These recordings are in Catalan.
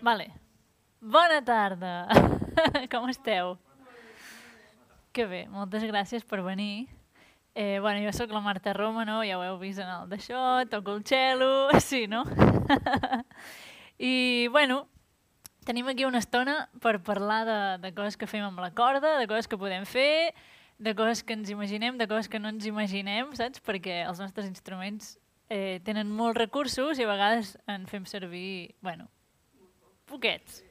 Vale. Bona tarda. Com esteu? Que bé, moltes gràcies per venir. Eh, bueno, jo sóc la Marta Roma, no? Ja ho heu vist en el d'això, toco el cello, sí, no? I, bueno, tenim aquí una estona per parlar de, de coses que fem amb la corda, de coses que podem fer, de coses que ens imaginem, de coses que no ens imaginem, saps? Perquè els nostres instruments eh, tenen molts recursos i a vegades en fem servir, bueno, poquets.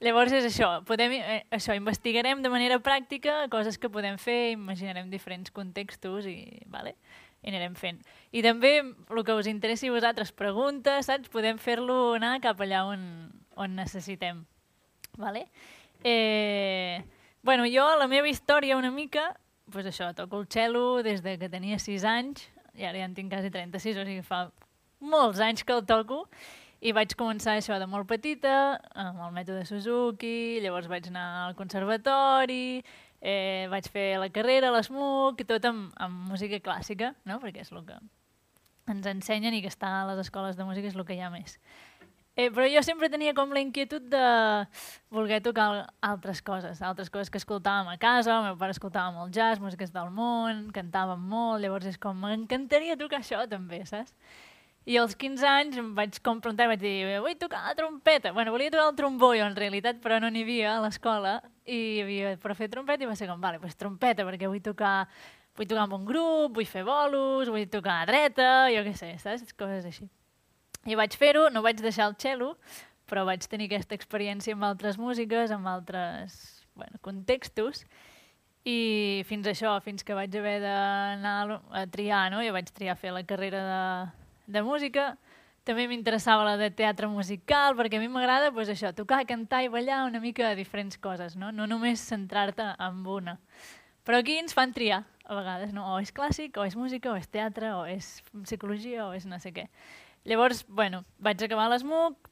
Llavors és això, podem, eh, això, investigarem de manera pràctica coses que podem fer, imaginarem diferents contextos i, vale? i anirem fent. I també el que us interessi a vosaltres, preguntes, saps? Podem fer-lo anar cap allà on, on necessitem. Vale? Eh, bueno, jo, la meva història una mica, pues això, toco el cello des de que tenia 6 anys, i ara ja en tinc quasi 36, o sigui, fa molts anys que el toco, i vaig començar això de molt petita, amb el mètode Suzuki, llavors vaig anar al conservatori, eh, vaig fer la carrera, l'ESMUC, i tot amb, amb música clàssica, no? perquè és el que ens ensenyen i que està a les escoles de música és el que hi ha més. Eh, però jo sempre tenia com la inquietud de voler tocar altres coses, altres coses que escoltàvem a casa, el meu pare escoltava molt jazz, músiques del món, cantàvem molt, llavors és com, m'encantaria tocar això també, saps? I als 15 anys em vaig complementar i vaig dir, vull tocar la trompeta. Bueno, volia tocar el trombó jo, en realitat, però no n'hi havia a l'escola i hi havia per fer trompeta i va ser com, vale, pues trompeta, perquè vull tocar, vull tocar amb un grup, vull fer bolos, vull tocar a dreta, jo què sé, saps? Coses així. I vaig fer-ho, no vaig deixar el cello, però vaig tenir aquesta experiència amb altres músiques, amb altres bueno, contextos, i fins això, fins que vaig haver d'anar a triar, no? Jo vaig triar fer la carrera de, de música, també m'interessava la de teatre musical, perquè a mi m'agrada pues, això, tocar, cantar i ballar una mica de diferents coses, no, no només centrar-te en una. Però aquí ens fan triar, a vegades, no? o és clàssic, o és música, o és teatre, o és psicologia, o és no sé què. Llavors, bueno, vaig acabar l'ESMUC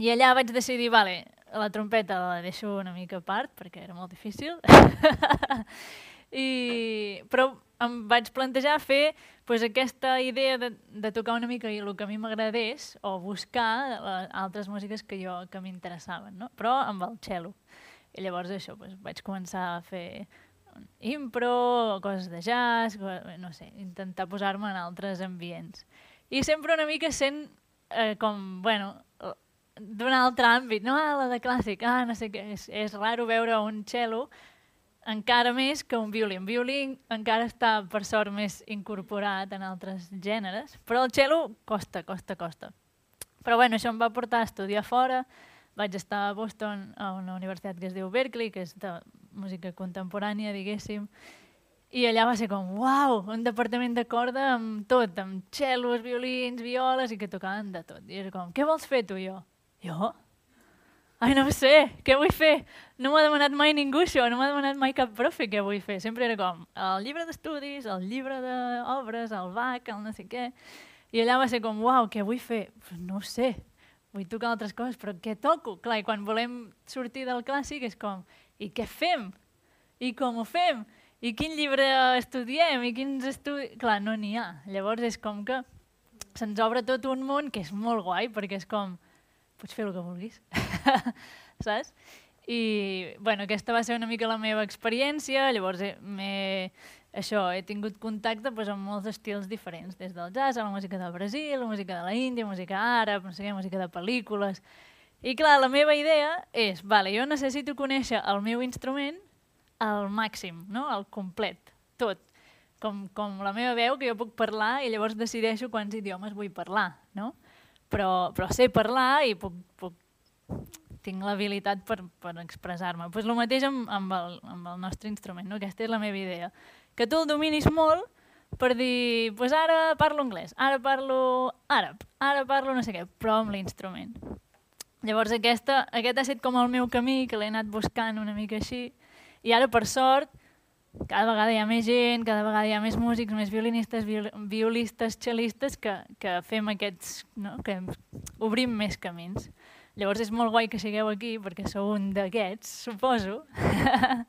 i allà vaig decidir, vale, la trompeta la deixo una mica a part, perquè era molt difícil, I, però em vaig plantejar fer pues, aquesta idea de, de tocar una mica el que a mi m'agradés o buscar les altres músiques que jo que m'interessaven, no? però amb el cello. I llavors això, pues, vaig començar a fer impro, coses de jazz, no sé, intentar posar-me en altres ambients. I sempre una mica sent eh, com, bueno, d'un altre àmbit, no? Ah, la de clàssic, ah, no sé què, és, és raro veure un cello encara més que un violí. Un violí encara està, per sort, més incorporat en altres gèneres, però el cello costa, costa, costa. Però bueno, això em va portar a estudiar fora, vaig estar a Boston a una universitat que es diu Berkeley, que és de música contemporània, diguéssim, i allà va ser com, uau, un departament de corda amb tot, amb cellos, violins, violes, i que tocaven de tot. I era com, què vols fer tu, jo? Jo? Ai, no sé, què vull fer? No m'ha demanat mai ningú això, no m'ha demanat mai cap profe què vull fer. Sempre era com el llibre d'estudis, el llibre d'obres, el BAC, el no sé què. I allà va ser com, uau, què vull fer? No sé, vull tocar altres coses, però què toco? Clar, i quan volem sortir del clàssic és com, i què fem? I com ho fem? I quin llibre estudiem? I quins estudis... Clar, no n'hi ha. Llavors és com que se'ns obre tot un món que és molt guai, perquè és com, pots fer el que vulguis, saps? I, bueno, aquesta va ser una mica la meva experiència, llavors m'he això, he tingut contacte pues, amb molts estils diferents, des del jazz a la música del Brasil, la música de la Índia, música àrab, no sé què, música de pel·lícules... I clar, la meva idea és, vale, jo necessito conèixer el meu instrument al màxim, no? al complet, tot. Com, com la meva veu, que jo puc parlar i llavors decideixo quants idiomes vull parlar, no? però, però sé parlar i puc, puc, tinc l'habilitat per, per expressar-me. Pues el mateix amb, amb, el, amb el nostre instrument, no? aquesta és la meva idea. Que tu el dominis molt per dir, pues ara parlo anglès, ara parlo àrab, ara parlo no sé què, però amb l'instrument. Llavors aquesta, aquest ha estat com el meu camí, que l'he anat buscant una mica així, i ara per sort cada vegada hi ha més gent, cada vegada hi ha més músics, més violinistes, viol violistes, xelistes que, que fem aquests, no? que obrim més camins. Llavors és molt guai que sigueu aquí perquè sou un d'aquests, suposo.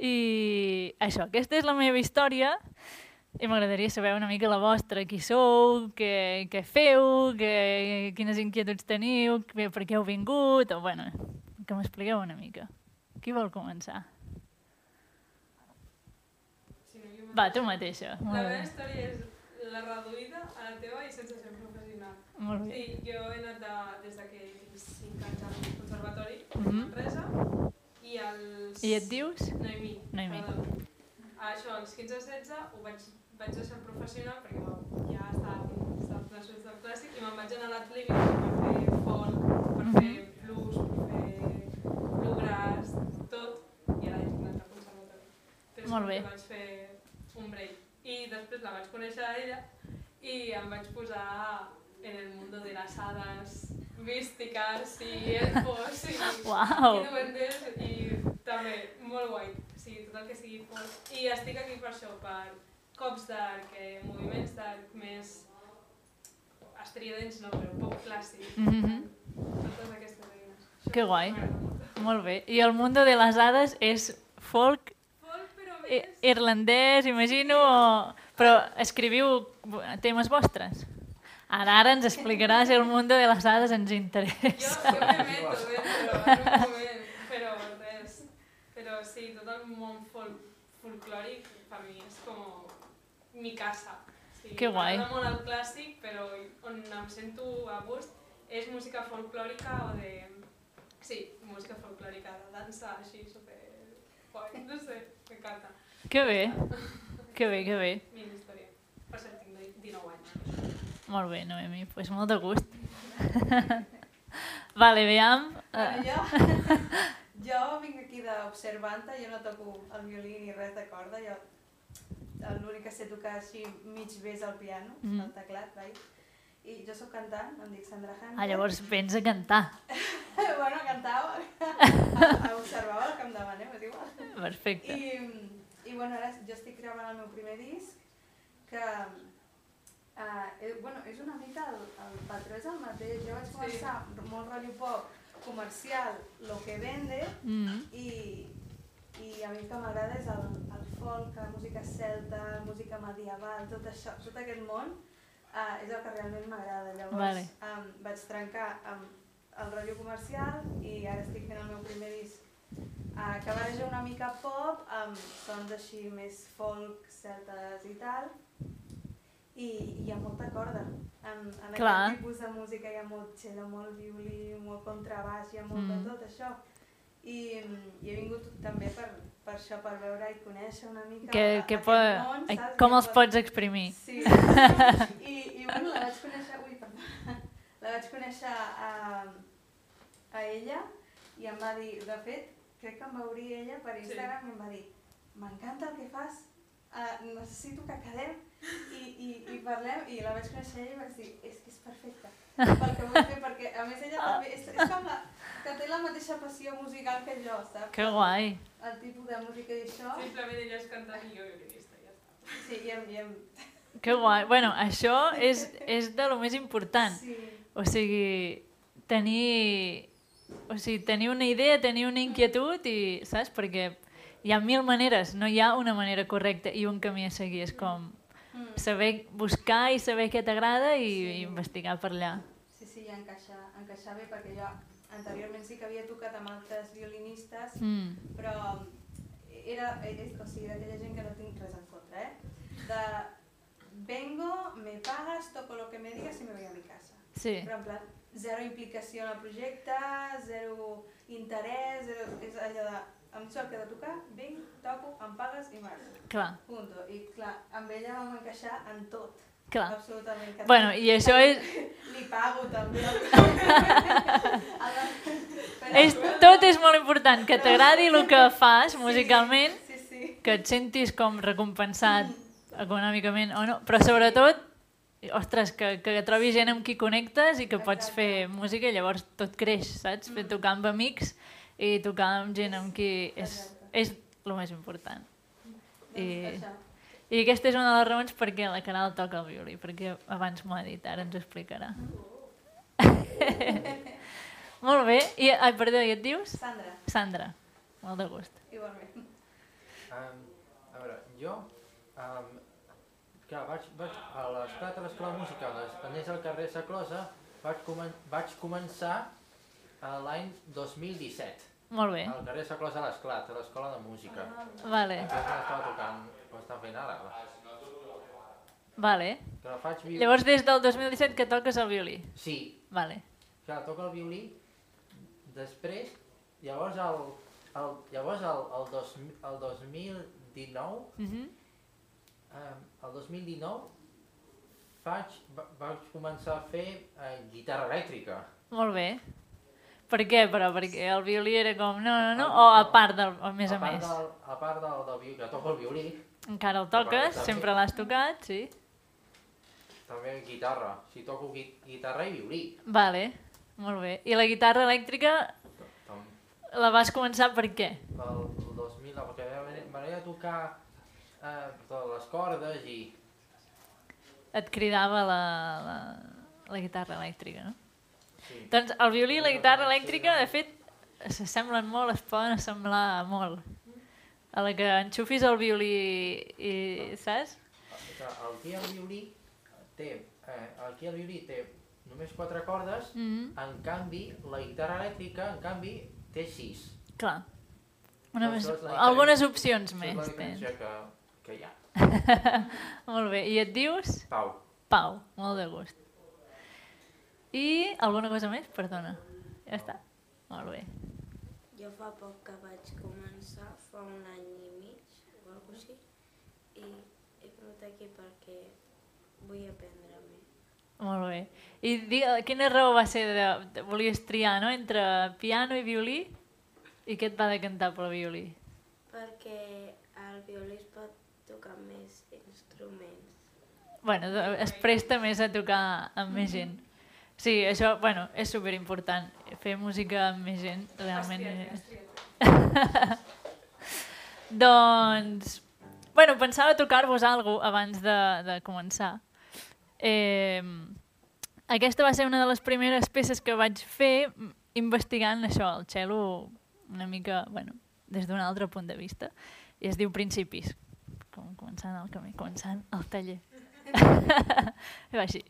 I això, aquesta és la meva història. I m'agradaria saber una mica la vostra, qui sou, què, què feu, què, quines inquietuds teniu, per què heu vingut, o bueno, que m'expliqueu una mica. Qui vol començar? Si no, jo Va, tu mateixa. La meva història és la reduïda a la teva i sense ser professional. Molt bé. Sí, jo he anat de, des de que tinc 5 anys al conservatori, Mhm. a Manresa, i als... I et dius? Noemí. Noemí. perdó. Això, als 15-16 ho vaig, vaig deixar professional perquè va- ja estava fent els ulls del clàssic i me'n vaig anar a l'Atlèvic per fer folk, per Mhm. fer blues, per fer bluegrass, tot, i ara estic anant al conservatori. Però Molt bé. vaig fer un break. I després la vaig conèixer a ella i em vaig posar en el mundo de las hadas místicas i elfos i, Uau! i duendes i també molt guai. O sigui, tot el que sigui folk. I estic aquí per això, per cops d'arc, eh, moviments d'arc més estridents, no, però pop clàssic. Mhm. Totes aquestes eines. Que guai. molt. Bé. I el mundo de les hades és folk Folk, però més... irlandès, imagino, o... però escriviu temes vostres? Ara, ara ens explicaràs el mundo de les hades, ens Jo, interessa. jo me meto dentro en un moment, però res. Però sí, tot el món folk, folclòric per mi és com mi casa. Sí, Que guai. M'agrada molt el clàssic, però on em sento a gust és música folclòrica o de... Sí, música folclòrica, de dansa així, super... Guai, no sé, m'encanta. Que bé, que bé, que bé. Mini història. Per cert, tinc 19 anys. Molt bé, Noemi, doncs pues molt de gust. vale, veiem. Bueno, Uh, jo, jo vinc aquí d'observanta, jo no toco el violí ni res de corda, jo l'únic que sé tocar així mig bé és el piano, Mhm. el teclat, vai? I jo sóc cantant, em dic Sandra Hanker. ah, llavors vens a cantar. bueno, cantava, observava el que em demaneu, és igual. Perfecte. I, I bueno, ara jo estic gravant el meu primer disc, que uh, eh, bueno, és una mica el, el patró és el mateix. Jo vaig Sí. començar molt rotllo pop, comercial, lo que vende, Mm. i, i a mi el que m'agrada és el, el folk, la música celta, la música medieval, tot això, tot aquest món uh, és el que realment m'agrada. Llavors Vale. um, vaig trencar amb el rotllo comercial i ara estic fent el meu primer disc uh, que barreja una mica pop amb sons així més folk, celtes i tal i hi ha molta corda. En, en Clar. aquest tipus de música hi ha molt cello, molt violí, molt contrabaix, hi ha molt Mm. de tot això. I, I he vingut també per, per això, per veure i conèixer una mica Que, a- que aquest po... món, saps? com els pot- pots exprimir? Sí. I, I bueno, la vaig conèixer... Ui, perdó. La vaig conèixer a, a ella i em va dir... De fet, crec que em va obrir ella per Sí. Instagram i em va dir m'encanta el que fas, uh, necessito que quedem i, i, i parlem i la vaig conèixer ella i vaig dir és que és perfecte pel que vull fer perquè a més ella també és, és com la, que té la mateixa passió musical que jo, saps? Que guai. El tipus de música i això. Simplement ella és cantant i jo violinista, ja està. Sí, i em, i em, Que guai. Bueno, això és, és de lo més important. sí. O sigui, tenir... O sigui, tenir una idea, tenir una inquietud i, saps? Perquè hi ha mil maneres, no hi ha una manera correcta i un camí a seguir. És com Mm. saber buscar i saber què t'agrada i, Sí. i investigar per allà. Sí, sí, encaixa, encaixa bé perquè jo anteriorment sí que havia tocat amb altres violinistes, Mm. però era, és, o sigui, d'aquella gent que no tinc res en contra, eh? De vengo, me pagas, toco lo que me digas y me voy a mi casa. Sí, Però en plan, zero implicació en el projecte, zero interès, zero, és allò de em que de tocar, vinc, toco, em pagues i marxo. clar, Punto. I clar, amb ella vam encaixar en tot. clar. Absolutament. Que Bueno, i això és, Li pago també. És... Tot és molt important, que t'agradi el que fas musicalment, Sí, sí. que et sentis com recompensat econòmicament o no, però sobretot, ostres, que, que trobis gent amb qui connectes i que pots Exacte. fer música i llavors tot creix, saps? Fer tocar amb amics i tocar amb gent amb qui és, és el més important. I. I aquesta és una de les raons perquè la Caral toca el violí, perquè abans m'ho ha dit, ara ens ho explicarà. Molt bé. I, ai, perdó, i et dius? Sandra, Sandra. Molt de gust. igualment. Um, a veure, jo um, clar, vaig, vaig, a l'esclat de l'escola de música, a les- anés al carrer Sa Closa, vaig, comen vaig començar a l'any 2017, Molt bé, al carrer Sa Closa a l'esclat, a l'escola de música. vale, Després estava tocant, ho estan fent ara. va. vale. Que faig vi... Llavors des del 2017 que toques el violí. Sí, Vale, clar, toco el violí, després, llavors el, el, llavors el, el, dos, el 2019, mhm, eh, el 2019 faig, va, vaig començar a fer eh, guitarra elèctrica. molt bé. Per què, però? Perquè el violí era com... No, no, no, o a part del... O més a, part més? Del, a part del, del violí, que toco el violí, Encara el toques, sempre l'has tocat, sí. també guitarra. Si toco gui, guitarra i violí. Vale, molt bé. I la guitarra elèctrica la vas començar per què? El, el 2000, perquè m'agradaria tocar eh, les cordes i... Et cridava la, la, la guitarra elèctrica, no? Sí. Doncs el violí i la guitarra elèctrica, de fet, s'assemblen molt, es poden assemblar molt. A la que enxufis el violí i, saps? Que Aquí el violí té, eh, aquí el violí té només quatre cordes, Mm -hmm. en canvi la guitarra elèctrica, en canvi, té sis. Clar. Una Doncs més, algunes opcions Això és la més diferència que, que hi ha. Molt bé. I et dius? Pau. Pau. Molt de gust. I alguna cosa més? Perdona. Ja està. Molt bé. Jo fa poc que vaig començar, fa un any i mig o alguna així, i he vingut aquí perquè vull aprendre més. Molt bé. I di, quina raó va ser de, de... Volies triar, no?, entre piano i violí? I què et va decantar pel violí? Perquè el violí es pot tocar més instruments. Bueno, es presta més a tocar amb més gent. Sí, això, bueno, és superimportant. Fer música amb més gent, realment... Has triat. Doncs, bueno, pensava tocar-vos alguna abans de, de començar. Eh, aquesta va ser una de les primeres peces que vaig fer investigant això, el cello, una mica, bueno, des d'un altre punt de vista. I es diu Principis, com començant el camí, començant el taller. I va així.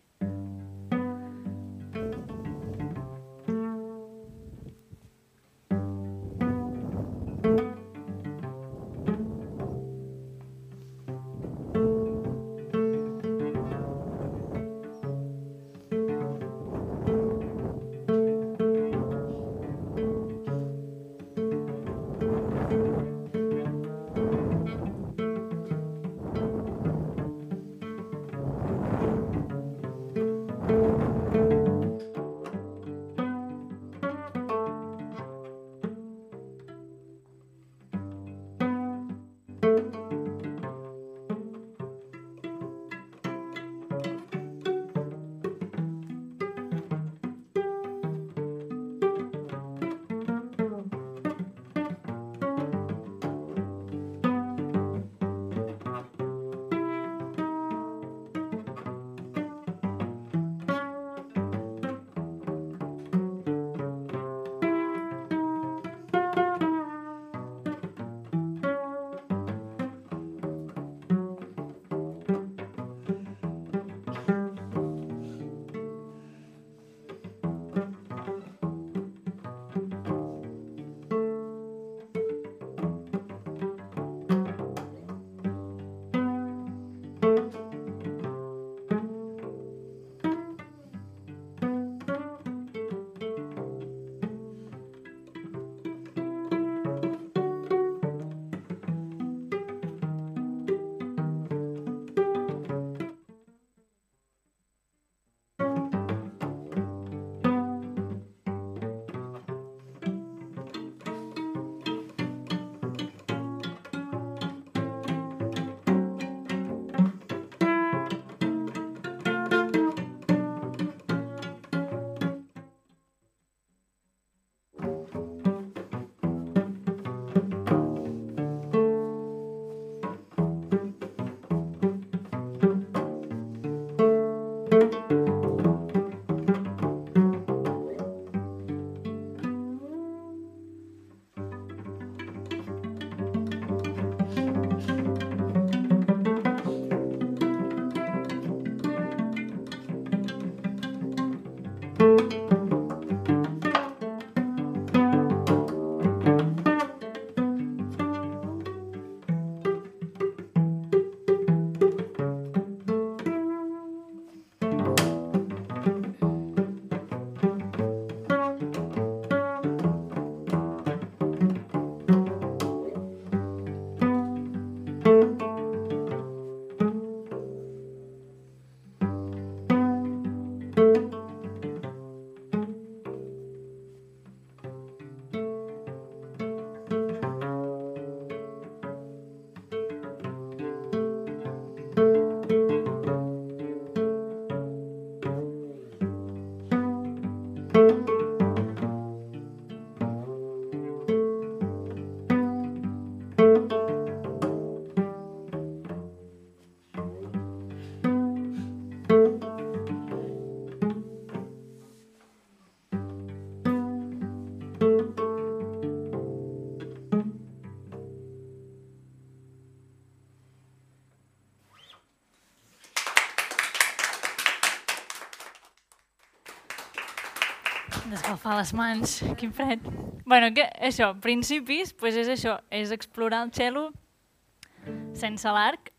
D'escalfar les mans, quin fred. bueno, que, això, principis, pues és això, és explorar el cello sense l'arc,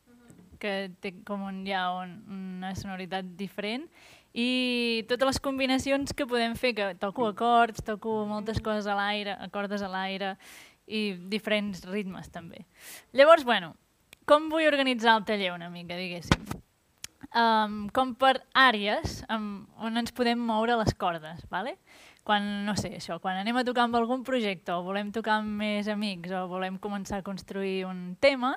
que té com un, ja un, una sonoritat diferent, i totes les combinacions que podem fer, que toco acords, toco moltes coses a l'aire, cordes a l'aire, i diferents ritmes també. Llavors, bueno, com vull organitzar el taller una mica, diguéssim? Um, com per àrees um, on ens podem moure les cordes, ¿vale? quan, no sé, això, quan anem a tocar amb algun projecte o volem tocar amb més amics o volem començar a construir un tema,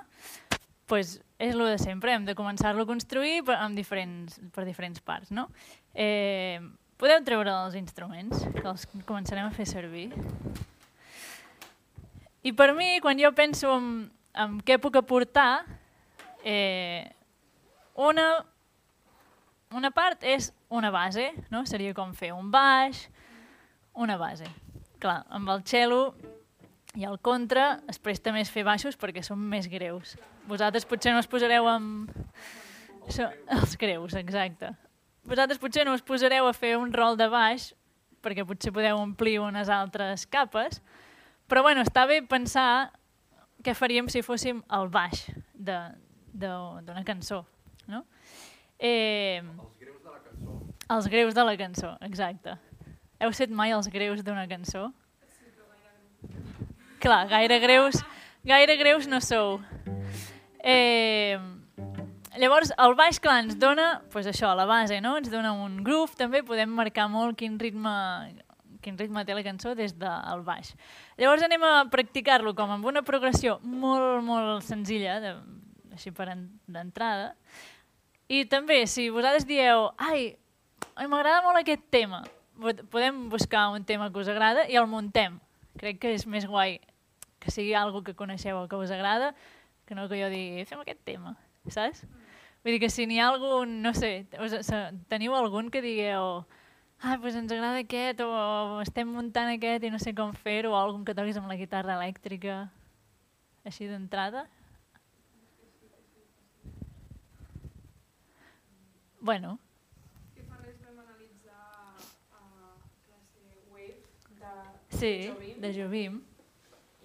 pues és el de sempre, hem de començar-lo a construir per, amb diferents, per diferents parts. No? Eh, podeu treure els instruments, que els començarem a fer servir. I per mi, quan jo penso en, en què puc aportar, eh, una, una part és una base, no? seria com fer un baix, una base. Clar, amb el cello i el contra es presta més fer baixos perquè són més greus. Vosaltres potser no us posareu amb... So, els greus, exacte. Vosaltres potser no us posareu a fer un rol de baix perquè potser podeu omplir unes altres capes, però bueno, està bé pensar què faríem si fóssim el baix d'una cançó. No? Eh, Els greus de la cançó. els greus de la cançó, exacte. Heu set mai els greus d'una cançó? Clar, gaire greus, gaire greus no sou. Eh, llavors, el baix, clar, ens dona pues això, la base, no? ens dona un groove, també podem marcar molt quin ritme, quin ritme té la cançó des del baix. Llavors anem a practicar-lo com amb una progressió molt, molt senzilla, de, així per en, d'entrada. I també, si vosaltres dieu, ai, m'agrada molt aquest tema, podem buscar un tema que us agrada i el muntem. Crec que és més guai que sigui algo que coneixeu o que us agrada que no que jo digui, fem aquest tema, saps? Vull dir que si n'hi ha algun, no sé, teniu algun que digueu ah, doncs ens agrada aquest o estem muntant aquest i no sé com fer-ho o algun que toquis amb la guitarra elèctrica així d'entrada? Bueno, Que fa res vam analitzar a classe Wave de sí, Jovim. de Jovim.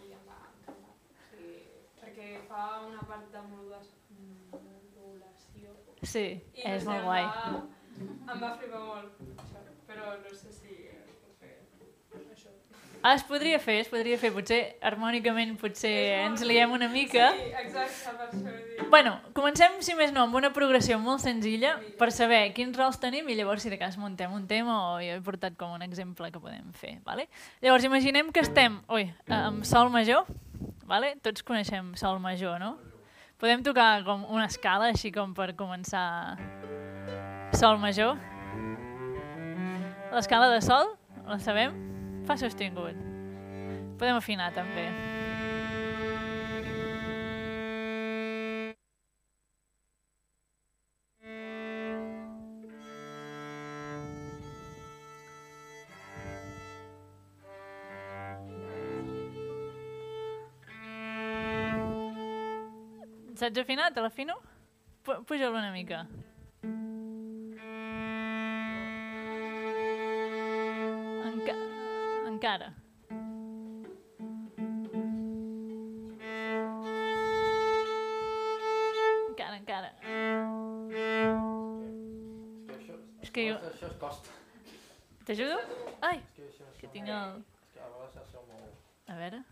i em va encantar. Sí, perquè fa una part de modulació. Sí, I és sé, molt guai. Va, em va flipar molt, però no sé si es pot fer això. Ah, es podria fer, es podria fer. Potser harmònicament potser ens liem una mica. Sí, exacte, per això dic. Bueno, comencem, si més no, amb una progressió molt senzilla per saber quins rols tenim i llavors, si de cas, muntem un tema o jo he portat com un exemple que podem fer. Vale? Llavors, imaginem que estem ui, amb sol major, vale? tots coneixem sol major, no? Podem tocar com una escala, així com per començar sol major. L'escala de sol, la sabem? Fa sostingut. Podem afinar també. Saps afinar? Te l'afino? Pu- Puja-lo una mica. Encara. Encara, encara. És que jo... això es costa. T'ajudo? Ai, És que tinc el... A veure...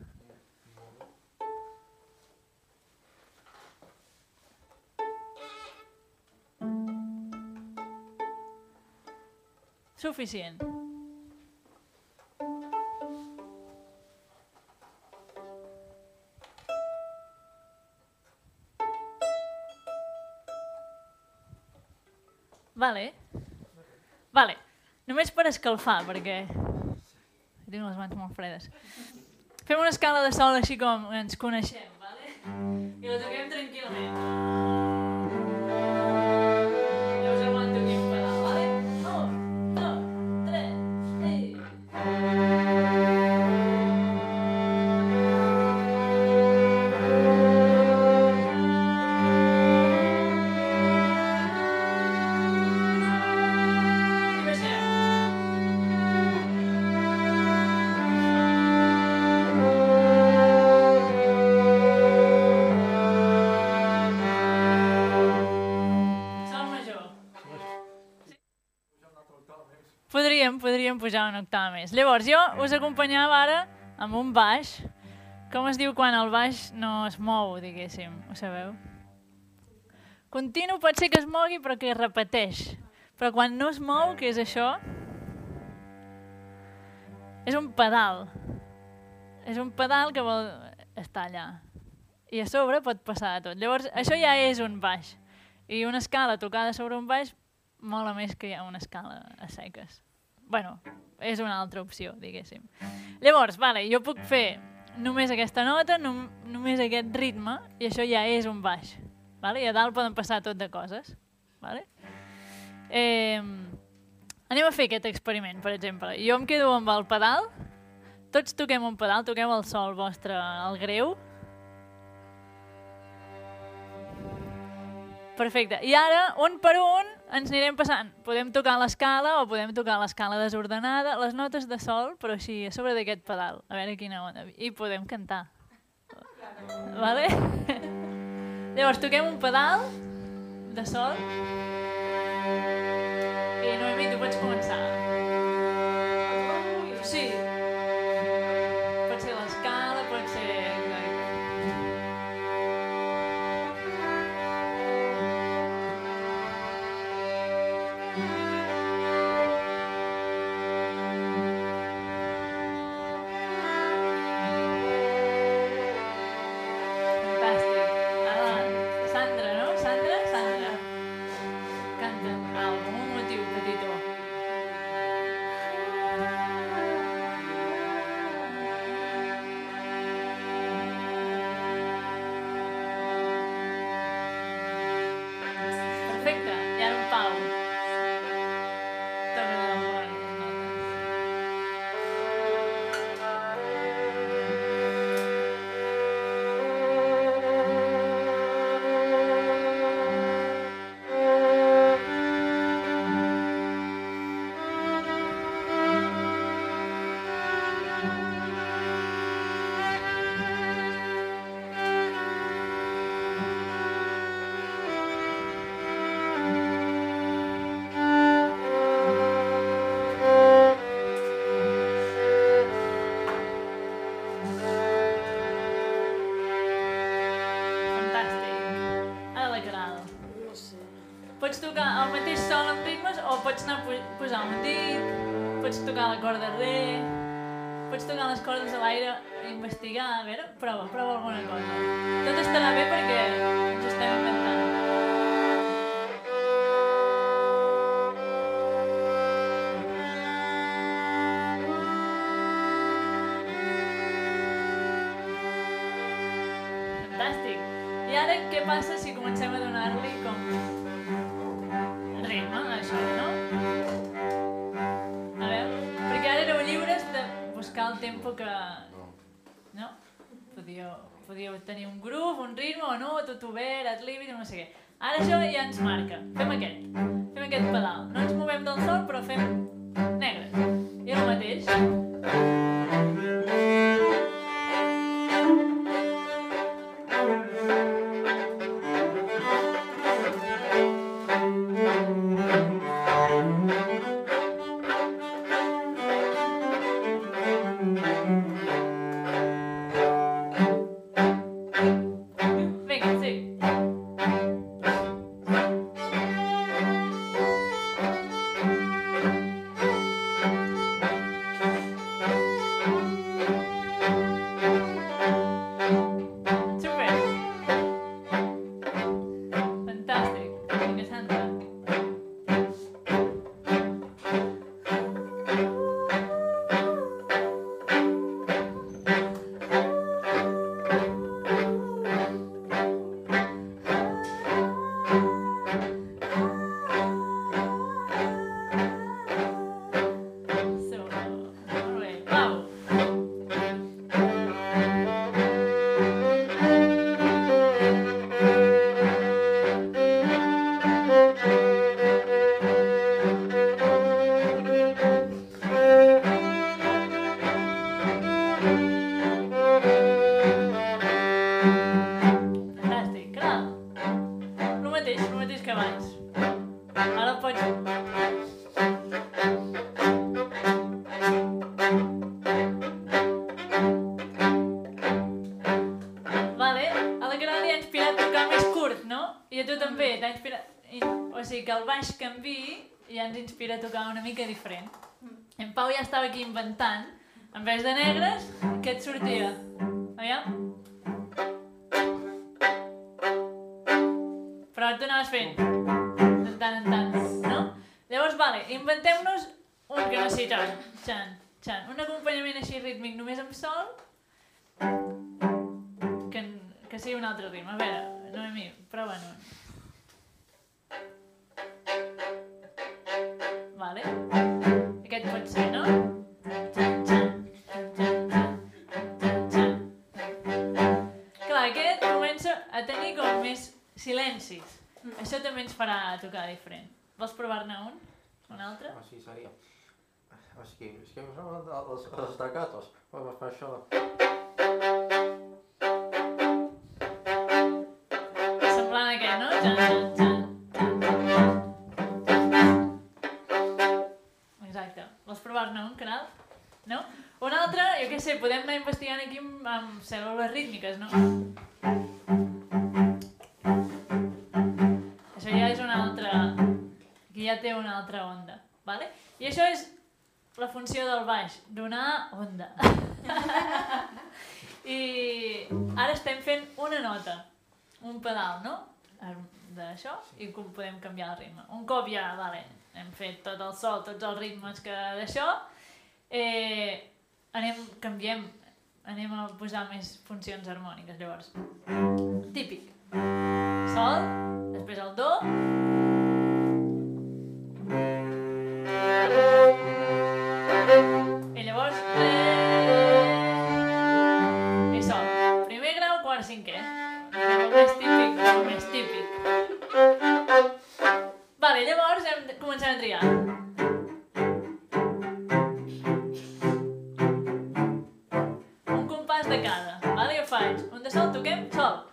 Suficient. Vale. Vale. Només per escalfar, perquè tinc les mans molt fredes. Fem una escala de sol així com ens coneixem, vale? I la toquem tranquil·lament. Una octava més. Llavors, jo us acompanyava ara amb un baix. Com es diu quan el baix no es mou, diguéssim? Ho sabeu? Continu pot ser que es mogui però que es repeteix. Però quan no es mou, què és això? És un pedal. És un pedal que vol estar allà. I a sobre pot passar de tot. Llavors, això ja és un baix. I una escala tocada sobre un baix mola més que hi ha una escala a seques. bueno, és una altra opció, diguéssim. Llavors, vale, jo puc fer només aquesta nota, nom només aquest ritme, i això ja és un baix. Vale? I a dalt poden passar tot de coses. Vale? Eh, anem a fer aquest experiment, per exemple. Jo em quedo amb el pedal, tots toquem un pedal, toquem el sol vostre, el greu. Perfecte. I ara, un per un, ens anirem passant. Podem tocar l'escala o podem tocar l'escala desordenada, les notes de sol, però així, a sobre d'aquest pedal. A veure quina onda. I podem cantar. Vale? Llavors, toquem un pedal de sol. I Noemi, tu pots començar. Sí. A tocar una mica diferent. En Pau ja estava aquí inventant, en vez de negres, què et sortia? Aviam? Però tu anaves fent de tant en tant, no? Llavors, vale, inventem-nos un que no sigui xan, xan. Un acompanyament així rítmic només amb sol, que, que sigui un altre ritme. A veure, Noemi, prova-no. Vale? Aquest pot ser, no? Clar, aquest comença a tenir com més silencis. Això també ens farà tocar diferent. Vols provar-ne un? Un altre? O sigui, seria... O sigui, és que em els, els staccatos. Per fer això... Semblant a aquest, no? Xan, xan, sé, podem anar investigant aquí amb, amb cèl·lules rítmiques, no? Això ja és una altra... Aquí ja té una altra onda, vale? I això és la funció del baix, donar onda. I ara estem fent una nota, un pedal, no? D'això, i com podem canviar el ritme. Un cop ja, vale, hem fet tot el sol, tots els ritmes que d'això, eh, anem, canviem, anem a posar més funcions harmòniques, llavors. Típic. Sol, després el do, i llavors re i sol. Primer grau, quart, cinquè. El més típic, el més típic. Vale, llavors hem de començar a triar. falsch. Unterschaut, du gehst, ciao.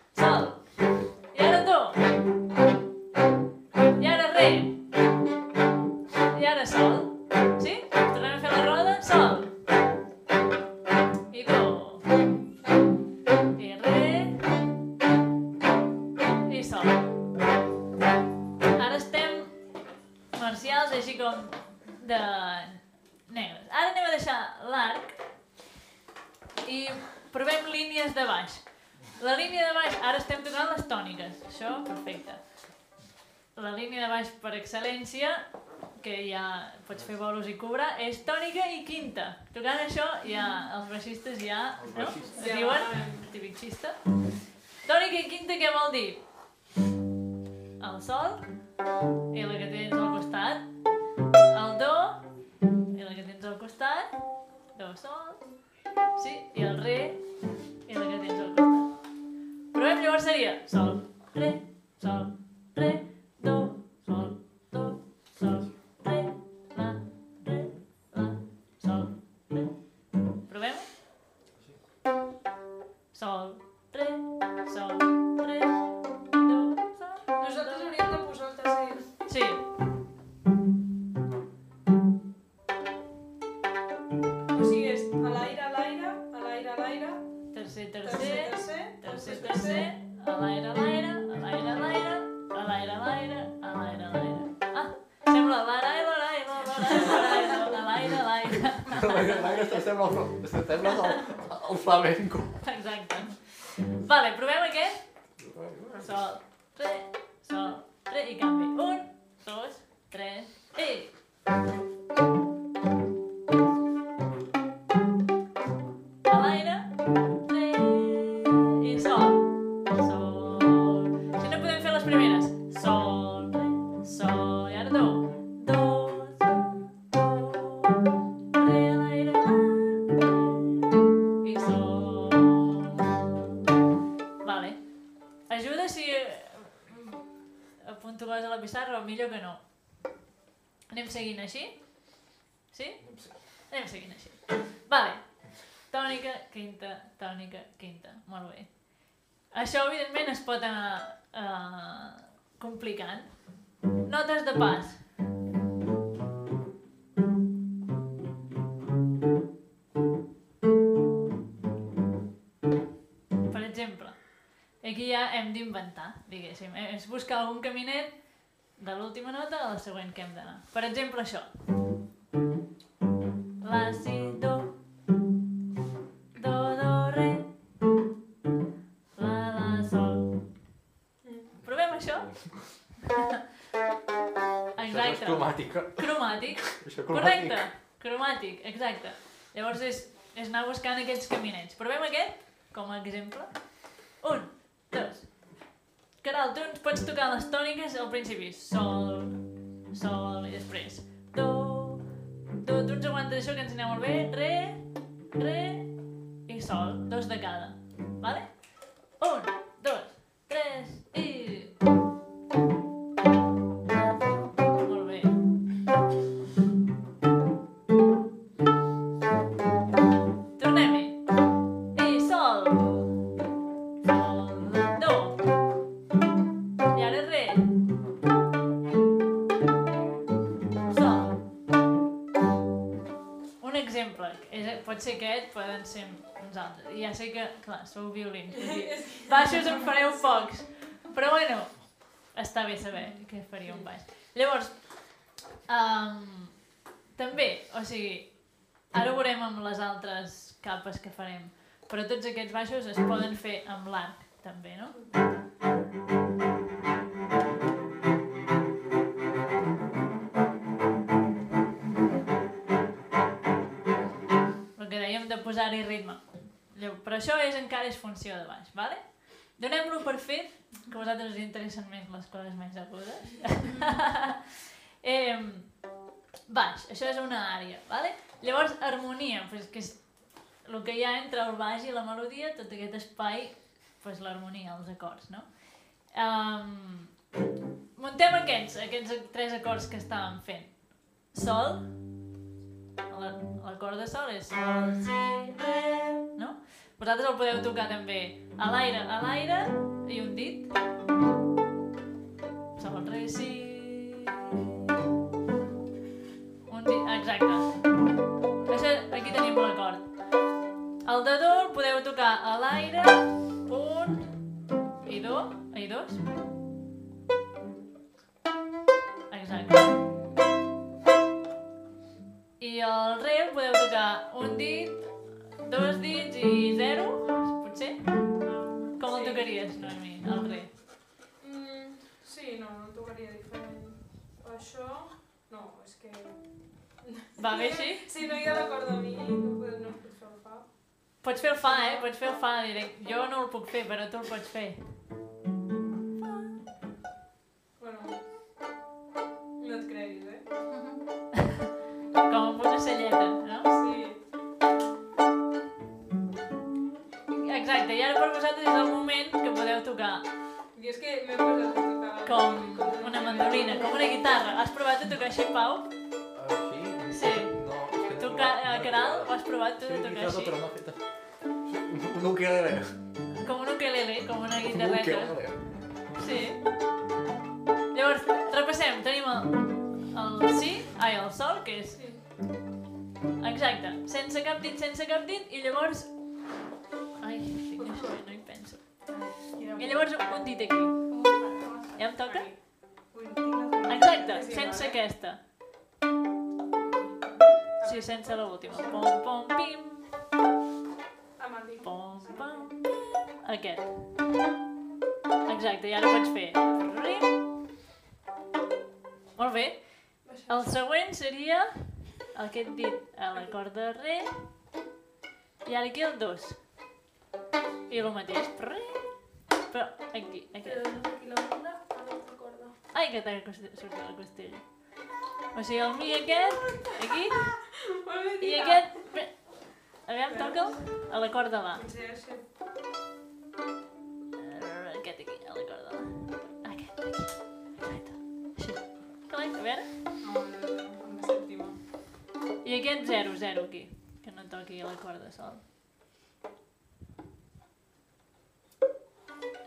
Excel·lència, que ja pots fer bolos i cobrar, és tònica i quinta. Tocant això, ja els baixistes ja, Els no? baixistes. Es diuen, típic xista. Tònica i quinta què vol dir? El sol i la que tens al costat. El do i la que tens al costat. Do, sol. Sí, i el re i la que tens al costat. Provem, llavors seria sol, re, sol, de l'última nota a la següent que hem d'anar. Per exemple, això. La, si, do, do, do, re, la, la, sol. Provem això? Això no és Exacte. cromàtica. Cromàtic. Això Correcte. Cromàtic, exacte. Llavors és, és anar buscant aquests caminets. Provem aquest com a exemple. Un, dos. Caral, tu ens pots tocar les tòniques al principi. Sol, sol, i després do, do. Tu ens aguantes això que ens anem molt bé. Re, re i sol. Dos de cada. Vale? Un, sé que, clar, sou violins. vull dir, Baixos en fareu pocs. Però bueno, està bé saber què faria un baix. Llavors, um, també, o sigui, ara ho veurem amb les altres capes que farem, però tots aquests baixos es poden fer amb l'arc, també, no? El que dèiem de posar-hi ritme. Però això és encara és funció de baix, vale? Donem-lo per fet, que a vosaltres us interessen més les coses més agudes. eh, baix, això és una àrea, vale? Llavors, harmonia, pues, que és el que hi ha entre el baix i la melodia, tot aquest espai, pues, l'harmonia, els acords, no? Um, muntem aquests, aquests tres acords que estàvem fent. Sol, la- l'acord de sol és sol, si, re, no? Vosaltres el podeu tocar també a l'aire, a l'aire i un dit. Sol, re, si... Un dit, exacte. Això, aquí tenim l'acord. El de do el podeu tocar a l'aire, un i do, i dos. Exacte. I el re el podeu tocar un dit, dos dits i zero, potser? Com el Sí. tocaries, Noemi, el re? Mm, sí, no, no tocaria diferent. Això... No, és que... Va bé així? Si no hi ha l'acord de mi, no puc, no puc fer el fa. Pots fer el fa, eh? Pots fer el fa direct. Jo no el puc fer, però tu el pots fer. Com celleta, no? Sí. Exacte, i ara per vosaltres és el moment que podeu tocar Jo és que m'he posat a tocar... com una mandolina, com una guitarra. Has provat a tocar així, Pau? Així? Sí. No, que Tu, Ca- Caral, ho has provat tu Sí, de tocar així? però no he fet... Un ukelele. Com un ukelele, com una Un guitarreta. ukelele. Sí. Llavors, repassem. Tenim el, el si, ai, el sol, que és... Sí. Exacte. Sense cap dit, sense cap dit, i llavors... Ai, no hi penso. I llavors un dit aquí. Ja em toca? Exacte, sense aquesta. Sí, sense l'última. Pom, pom, pim, pom, pom. Aquest. Exacte, i ara pots fer... Molt bé. El següent seria aquest dit a l'acord de re i ara aquí el dos. I el mateix. Re, però aquí, aquí. Aquí la a l'altra corda. Ai, que t'ha sortit la costella. O sigui, el mi aquest, aquí, i aquest... Bé, aviam, toca'l a l'acord de la. Així. Aquest aquí, a l'acord de la. Aquest aquí. Exacte. Així. Clar, a veure. I aquest 0, 0 aquí, que no toqui l'acord de sol.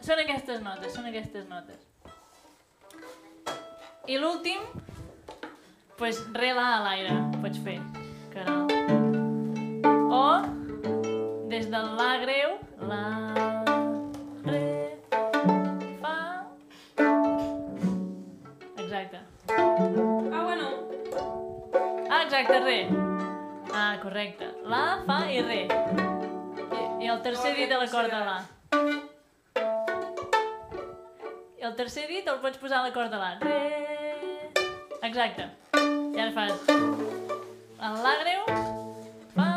Són aquestes notes, són aquestes notes. I l'últim, pues, re la a l'aire, pots fer, caral. O, des del la greu, la, Exacte, re. Ah, correcte. La, fa i re. I, i el tercer dit de la corda la. I el tercer dit el pots posar a la corda la. Re. Exacte. I ara fas... El la greu, fa...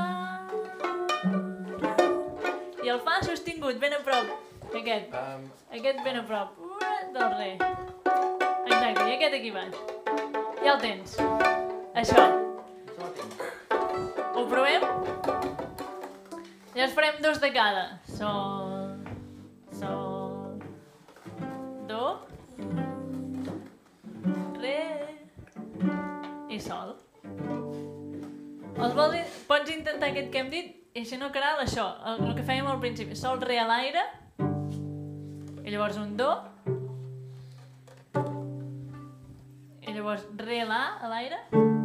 I el fa sostingut, ben a prop. Aquest. Aquest ben a prop. Del re. Exacte, i aquest aquí baix. Ja el tens. Això provem? Llavors farem dos de cada. Sol, sol, do, re i sol. Els vols, pots intentar aquest que hem dit i si no, caral, això, el, el que fèiem al principi. Sol, re a l'aire i llavors un do i llavors re, la a l'aire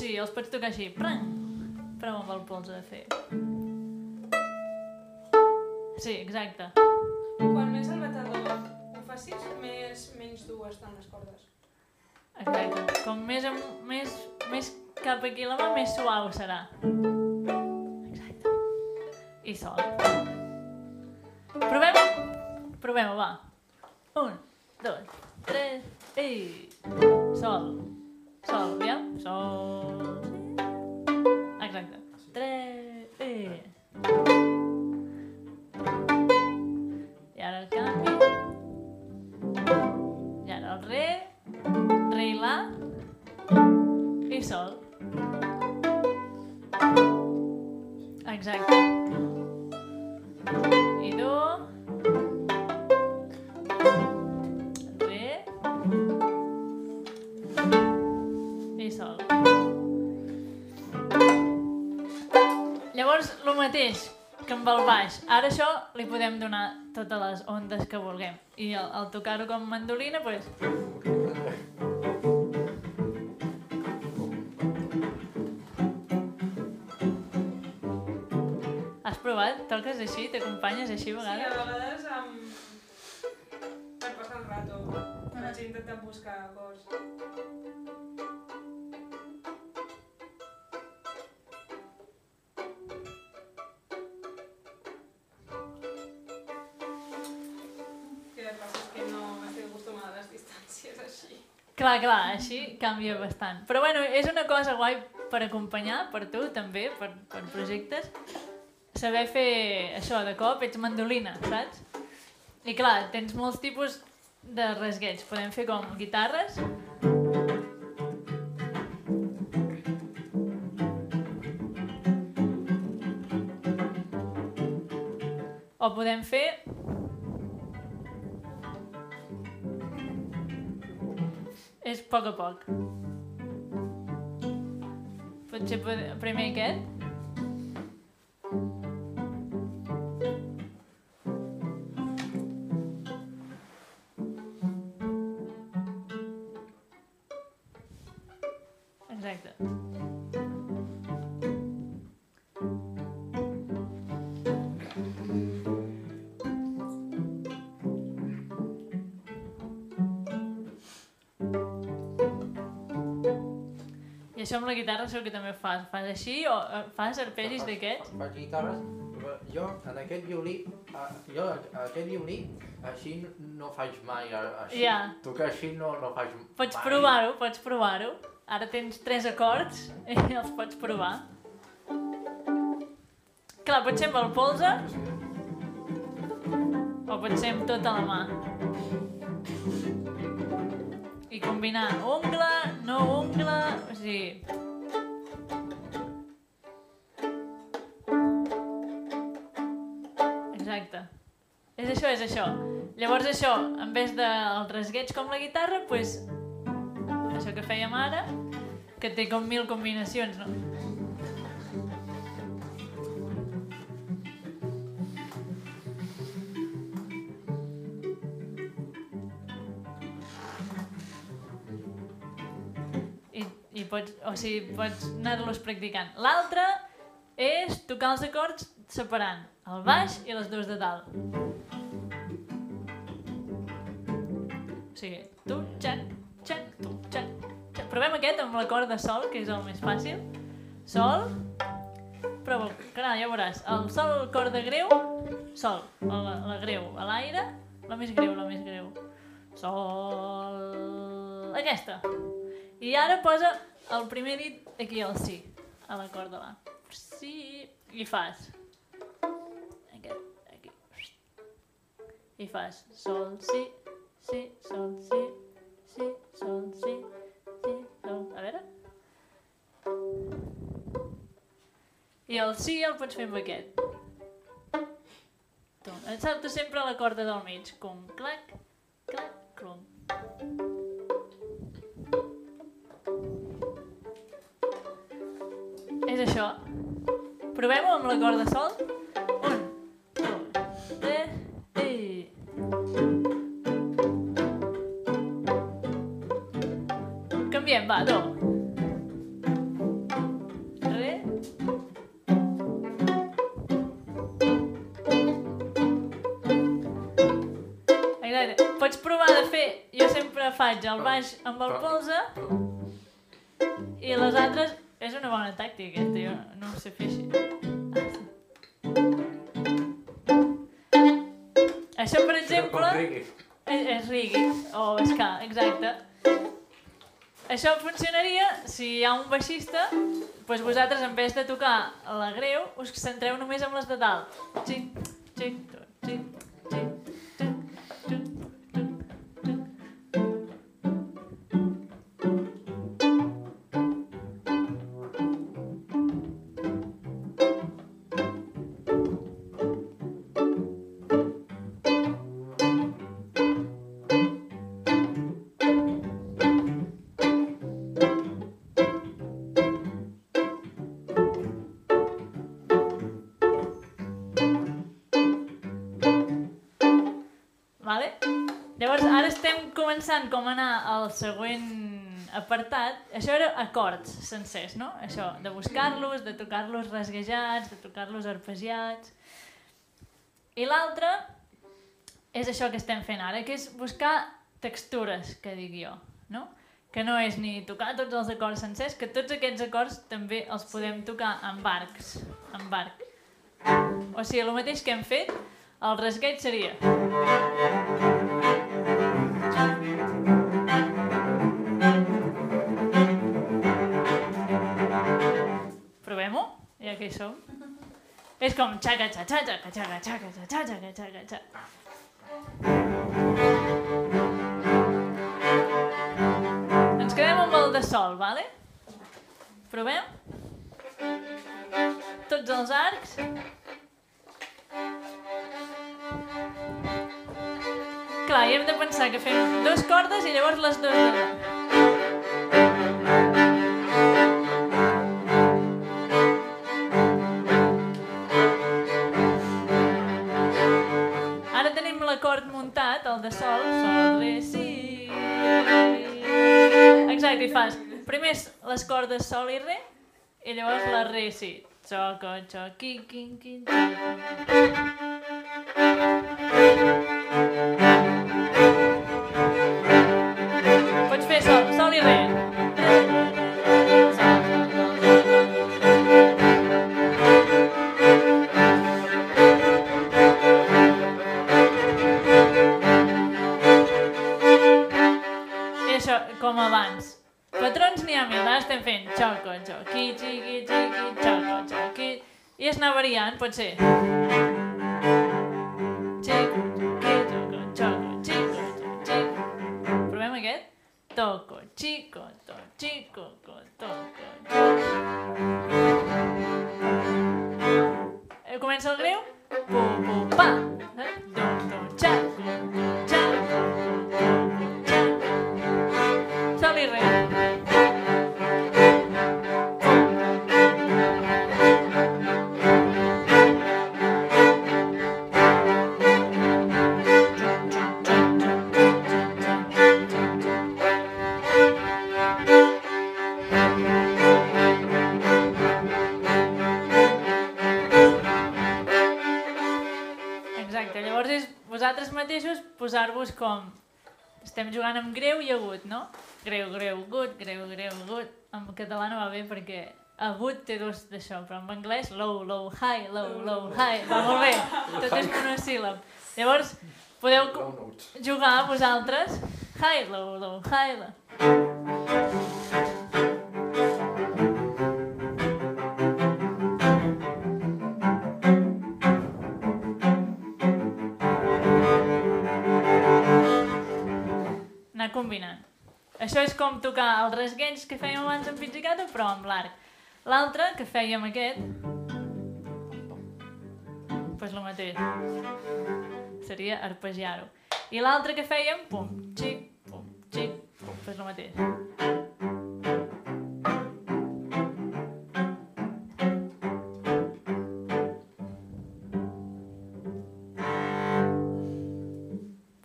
Sí, els pots tocar així. Pran! Prova amb el polze de fer. Sí, exacte. Quan més el batedor ho facis, més, menys dur estan les cordes. Exacte. Com més, més, més cap aquí la mà, més suau serà. Exacte. I sol. Provem-ho? Provem-ho, va. Un, dos, tres, i... Sol. Sol, aviam. Sol. Exacte. Tres, i... I ara el canvi. I ara el re, re i la i sol. Exacte. Llavors, el mateix que amb el baix. Ara això li podem donar totes les ondes que vulguem. I al, al tocar-ho com mandolina, doncs, Has provat? Toques així? T'acompanyes així a Sí, a vegades? vegades amb... per passar el rato. Vaig intentant buscar acords. Clar, clar, així canvia bastant. Però bueno, és una cosa guai per acompanyar, per tu també, per, per projectes, saber fer això, de cop ets mandolina, saps? I clar, tens molts tipus de rasgueig. Podem fer com guitarres, o podem fer poc a poc. Potser primer aquest. Amb la guitarra segur que també fas. Fas així o eh, fas arpegis d'aquests? Faig guitarres, però jo en aquest violí, eh, jo aquest violí així no faig mai, així, Ja. tocar així no, no faig Pots mai. provar-ho, pots provar-ho. Ara tens tres acords i els pots provar. Clar, pot ser amb el polze o pot ser amb tota la mà. I combinar ungla, no ungla, o sigui... Exacte. És això, és això. Llavors això, en vez del rasgueig com la guitarra, pues, això que fèiem ara, que té com mil combinacions, no? Sigui, pots anar-los practicant. L'altre és tocar els acords separant el baix i les dues de dalt. O sigui, tu, xac, xac, tu, xac, xac. Provem aquest amb l'acord de sol, que és el més fàcil. Sol. prova, caral, ja veuràs. El sol, el cor de greu, sol, la, la greu, a l'aire, la més greu, la més greu. Sol... Aquesta. I ara posa el primer dit aquí al si, a la corda la. Sí, i fas. Aquest, aquí. I fas sol, si, si, sol, si, si, sol, si, si, sol. A veure. I el si el pots fer amb aquest. Et salta sempre la corda del mig. Com clac, clac, clom. És això. Provem-ho amb la corda sol. Un, dos, tres, i... Canviem, va, do. Re. Exacte. Pots provar de fer... Jo sempre faig el baix amb el polze i les altres... És una bona tàctica aquesta, jo no ho sé fer així. Això, per exemple, és, és rigui, o ska, exacte. Això funcionaria si hi ha un baixista, doncs vosaltres en vez de tocar la greu, us centreu només en les de dalt. Xic, xic, com anar al següent apartat. Això era acords sencers, no? Això, de buscar-los, de tocar-los rasguejats, de tocar-los arpeggiats. I l'altre és això que estem fent ara, que és buscar textures, que dic jo, no? Que no és ni tocar tots els acords sencers, que tots aquests acords també els podem tocar amb arcs, amb arc. O sigui, el mateix que hem fet, el rasgueig seria... ja que som. És com xaca, xa, xa, xaca, xaca, xaca, xa, xa, xaca, xaca, xa. Ens quedem amb el de sol, vale? Provem? Tots els arcs. Clar, i hem de pensar que fem dos cordes i llavors les dues de Exacte, i fas primer les cordes sol i re, i llavors la re, si. Xoco, xoqui, quin, quin, xoco. Xoco, xoqui, xiqui, xiqui, xoco, xoqui. I es anar variant, pot ser. Xico, xiqui, xoco, xoco, xico, xico. Provem aquest? Toco, xico, to, xico, co, toco. Eh, Comença el greu? Posar-vos com estem jugant amb greu i agut, no? Greu, greu, gut, greu, greu, gut. En català no va bé perquè agut té dos d'això, però en anglès low, low, high, low, low, high. Va molt bé, tot és monosíl·lab. Llavors, podeu jugar vosaltres. High, low, low, high, low. Anar combinant. Això és com tocar els resguenys que fèiem abans amb pizzicato, però amb l'arc. L'altre, que fèiem aquest, doncs pues el mateix. Seria arpegiar-ho. I l'altre que fèiem, pum, xic, pum, xic, pum, doncs el mateix.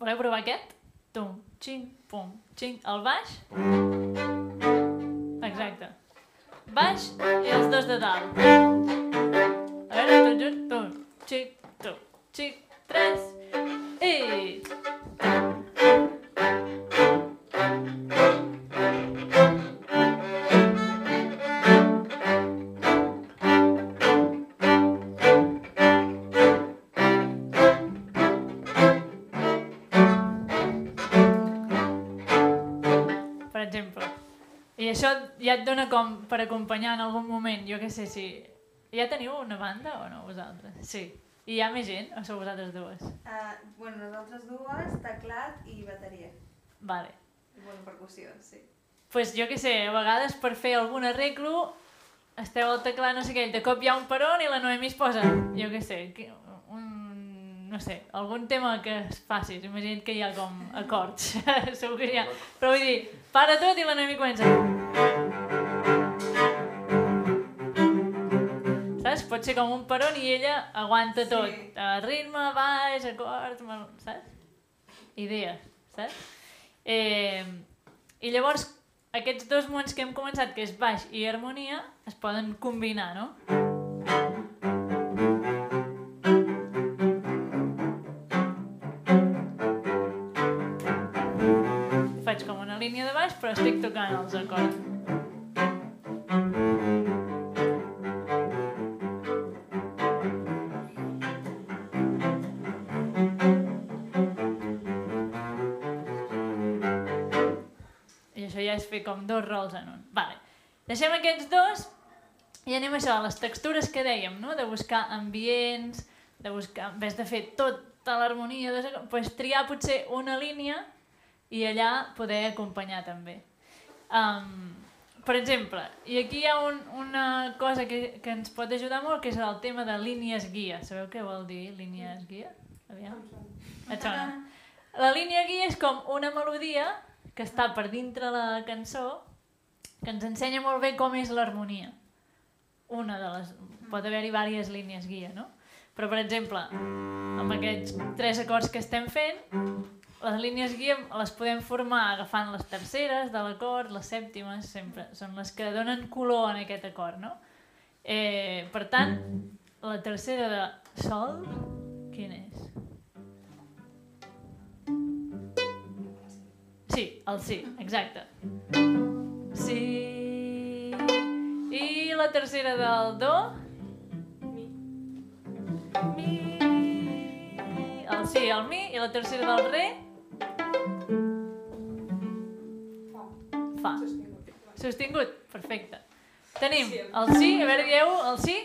Voleu provar aquest? Tum, xing, pum, xing. El baix? Exacte. Baix i els dos de dalt. A veure, tots junts. Tum, xic, tum, xic, tres. I... ja et dona com per acompanyar en algun moment, jo què sé, si... Ja teniu una banda o no, vosaltres? Sí. I hi ha més gent o sou vosaltres dues? Uh, bueno, nosaltres dues, teclat i bateria. Vale. I bueno, percussió, sí. pues jo què sé, a vegades per fer algun arreglo esteu al teclat, no sé què, i de cop hi ha un peron i la Noemi es posa, jo què sé, que- un, no sé, algun tema que es faci, imagina't que hi ha com acords, segur que hi ha, però vull dir, para tot i la Noemi comença. Pot ser com un peron i ella aguanta tot, Sí. Eh, ritme, baix, acord, mel- saps? Idees, saps? Eh, I llavors, aquests dos mons que hem començat, que és baix i harmonia, es poden combinar, no? Faig com una línia de baix, però estic tocant els acords. Com dos rols en un. Vale. Deixem aquests dos i anem a això, a les textures que dèiem, no? de buscar ambients, de buscar, en vez de fer tota l'harmonia, doncs pues, triar potser una línia i allà poder acompanyar també. Um, per exemple, i aquí hi ha un, una cosa que, que ens pot ajudar molt, que és el tema de línies guia. Sabeu què vol dir línies guia? Aviam. Et sona? La línia guia és com una melodia que està per dintre la cançó que ens ensenya molt bé com és l'harmonia. Una de les... Pot haver-hi diverses línies guia, no? Però, per exemple, amb aquests tres acords que estem fent, les línies guia les podem formar agafant les terceres de l'acord, les sèptimes, sempre. Són les que donen color en aquest acord, no? Eh, per tant, la tercera de sol, quina és? Sí, el sí, exacte. Sí. I la tercera del do? Mi. Mi. El sí, el mi. I la tercera del re? Fa. Sostingut. Sostingut, perfecte. Tenim el sí, a veure, dieu el sí,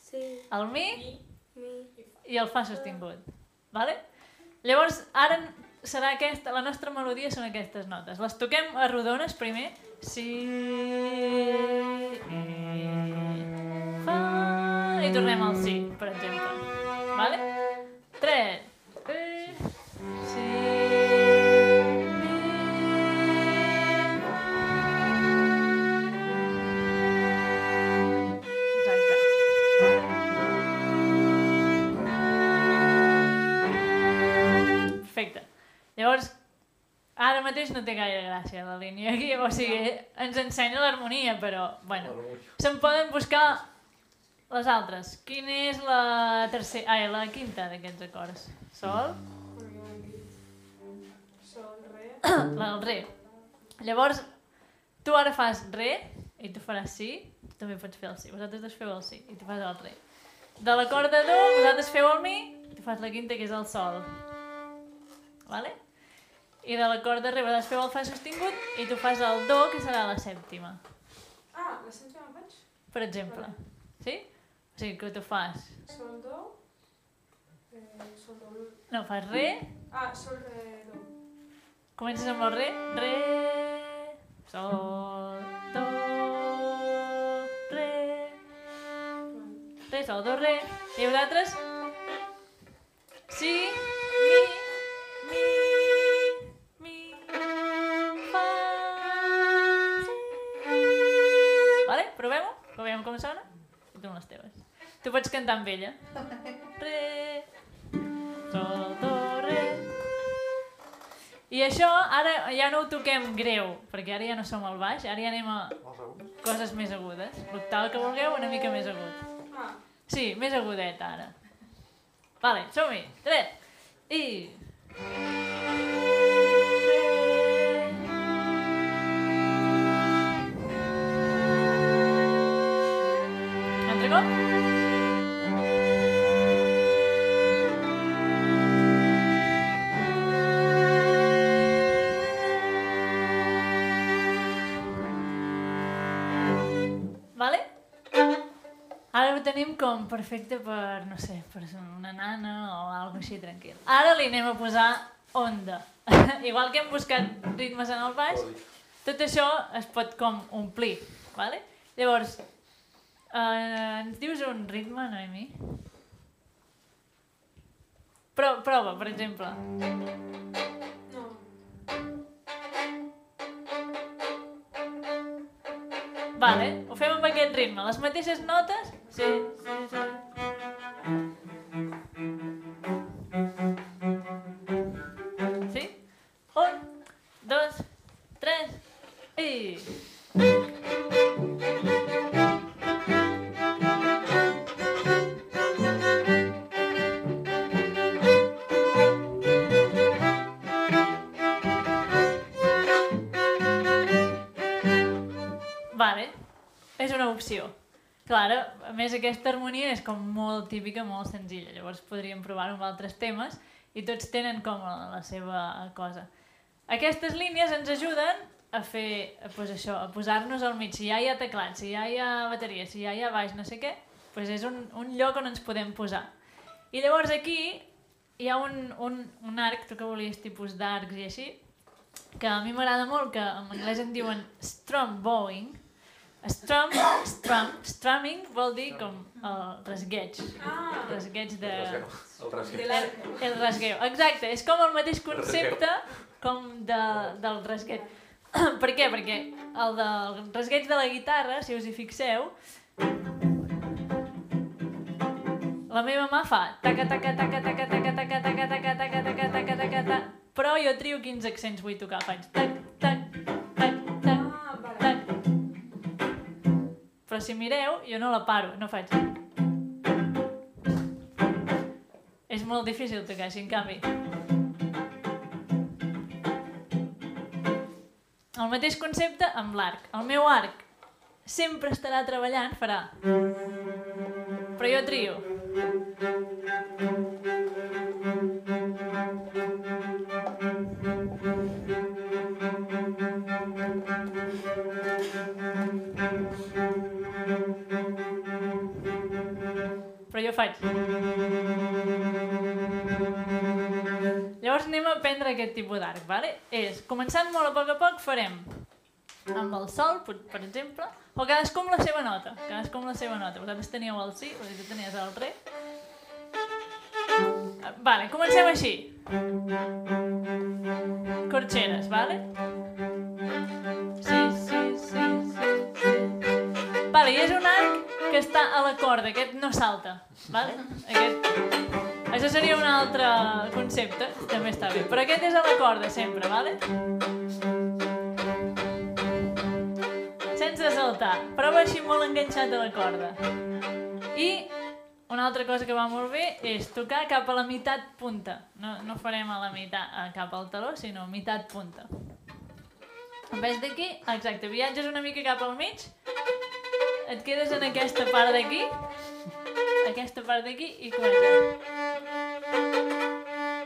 Sí, el mi Mi. mi, i el fa sostingut. Vale? Llavors, ara serà aquesta, la nostra melodia són aquestes notes. Les toquem a rodones primer. Si, fa, i tornem al si, per exemple. Vale? 3, Llavors, ara mateix no té gaire gràcia la línia aquí, o sigui, ens ensenya l'harmonia, però, bueno, se'n poden buscar les altres. Quina és la tercera, ai, la quinta d'aquests acords? Sol, Sol, re. la del re. Llavors, tu ara fas re, i tu faràs si, tu també pots fer el si. Vosaltres dos feu el si i tu fas el re. De l'acord de do, vosaltres feu el mi, tu fas la quinta, que és el sol. Vale? I de l'acord de re, vosaltres feu el fa sostingut i tu fas el do, que serà la sèptima. Ah, la sèptima faig? Per exemple. Sí? O sigui, que tu fas... Sol, do... Eh, sol, do... No, fas re, Ah, sol, re, do. comences amb el re, re, sol, do, re, re, sol, do, re. I vosaltres? Si, Provem com sona? I tu amb les teves. Tu pots cantar amb ella. Re, sol, do, re. I això ara ja no ho toquem greu, perquè ara ja no som al baix, ara ja anem a coses més agudes. L'octava que vulgueu, una mica més agut. Sí, més agudet ara. Vale, som-hi. Tres. I... Cop? Vale? Ara ho tenim com perfecte per, no sé, per una nana o alguna així tranquil. Ara li anem a posar onda. Igual que hem buscat ritmes en el baix, tot això es pot com omplir, vale? Llavors, eh, ens dius un ritme, Noemi? Pro, prova, per exemple. no. Vale, ho fem amb aquest ritme. Les mateixes notes? Sí, sí, sí. Senzilla, llavors podríem provar-ho amb altres temes i tots tenen com la, seva cosa. Aquestes línies ens ajuden a fer, pues això, a posar-nos al mig. Si ja hi ha teclat, si ja hi ha bateria, si ja hi ha baix, no sé què, pues és un, un lloc on ens podem posar. I llavors aquí hi ha un, un, un arc, tu que volies tipus d'arcs i així, que a mi m'agrada molt, que en anglès en diuen strum bowing. Strum, strum, strumming vol dir com el rasgueig. Ah, Rasgueig de... El rasgueu. de l'arc. El rasgueu, exacte, és com el mateix concepte com de, del rasgueig. per què? Perquè el del rasgueig de la guitarra, si us hi fixeu, la meva mà fa taca taca taca taca taca taca taca taca taca taca taca taca taca però jo trio quins accents vull tocar, faig tac però si mireu, jo no la paro, no faig és molt difícil tocar així, en canvi. El mateix concepte amb l'arc. El meu arc sempre estarà treballant, farà. Però jo trio però jo faig. Llavors anem a aprendre aquest tipus d'arc vale? és, començant molt a poc a poc farem amb el sol, per, exemple o cadascú amb la seva nota cadascú amb la seva nota, vosaltres teníeu el si tu tenies el re. Vale, comencem així. Corxeres, vale? sí, sí, sí, sí, sí. Vale, i és un arc que està a la corda, aquest no salta vale? aquest això seria un altre concepte, també està bé. Però aquest és a la corda sempre, vale? Sense saltar. Prova així molt enganxat a la corda. I una altra cosa que va molt bé és tocar cap a la meitat punta. No, no farem a la meitat, a cap al taló, sinó meitat punta. En vez d'aquí, exacte, viatges una mica cap al mig, et quedes en aquesta part d'aquí, aquesta part d'aquí i comences.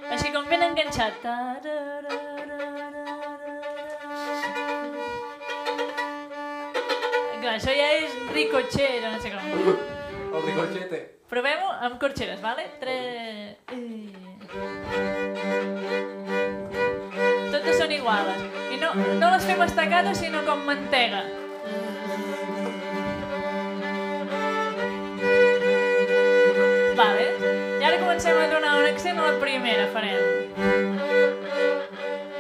Així com ben enganxat. Clar, això ja és ricochet, no sé com. El ricochete. Provem-ho amb corxeres, vale? Tres... Totes són iguales. I no, no les fem estacato, sinó com mantega. A donar un accent a la primera, farem.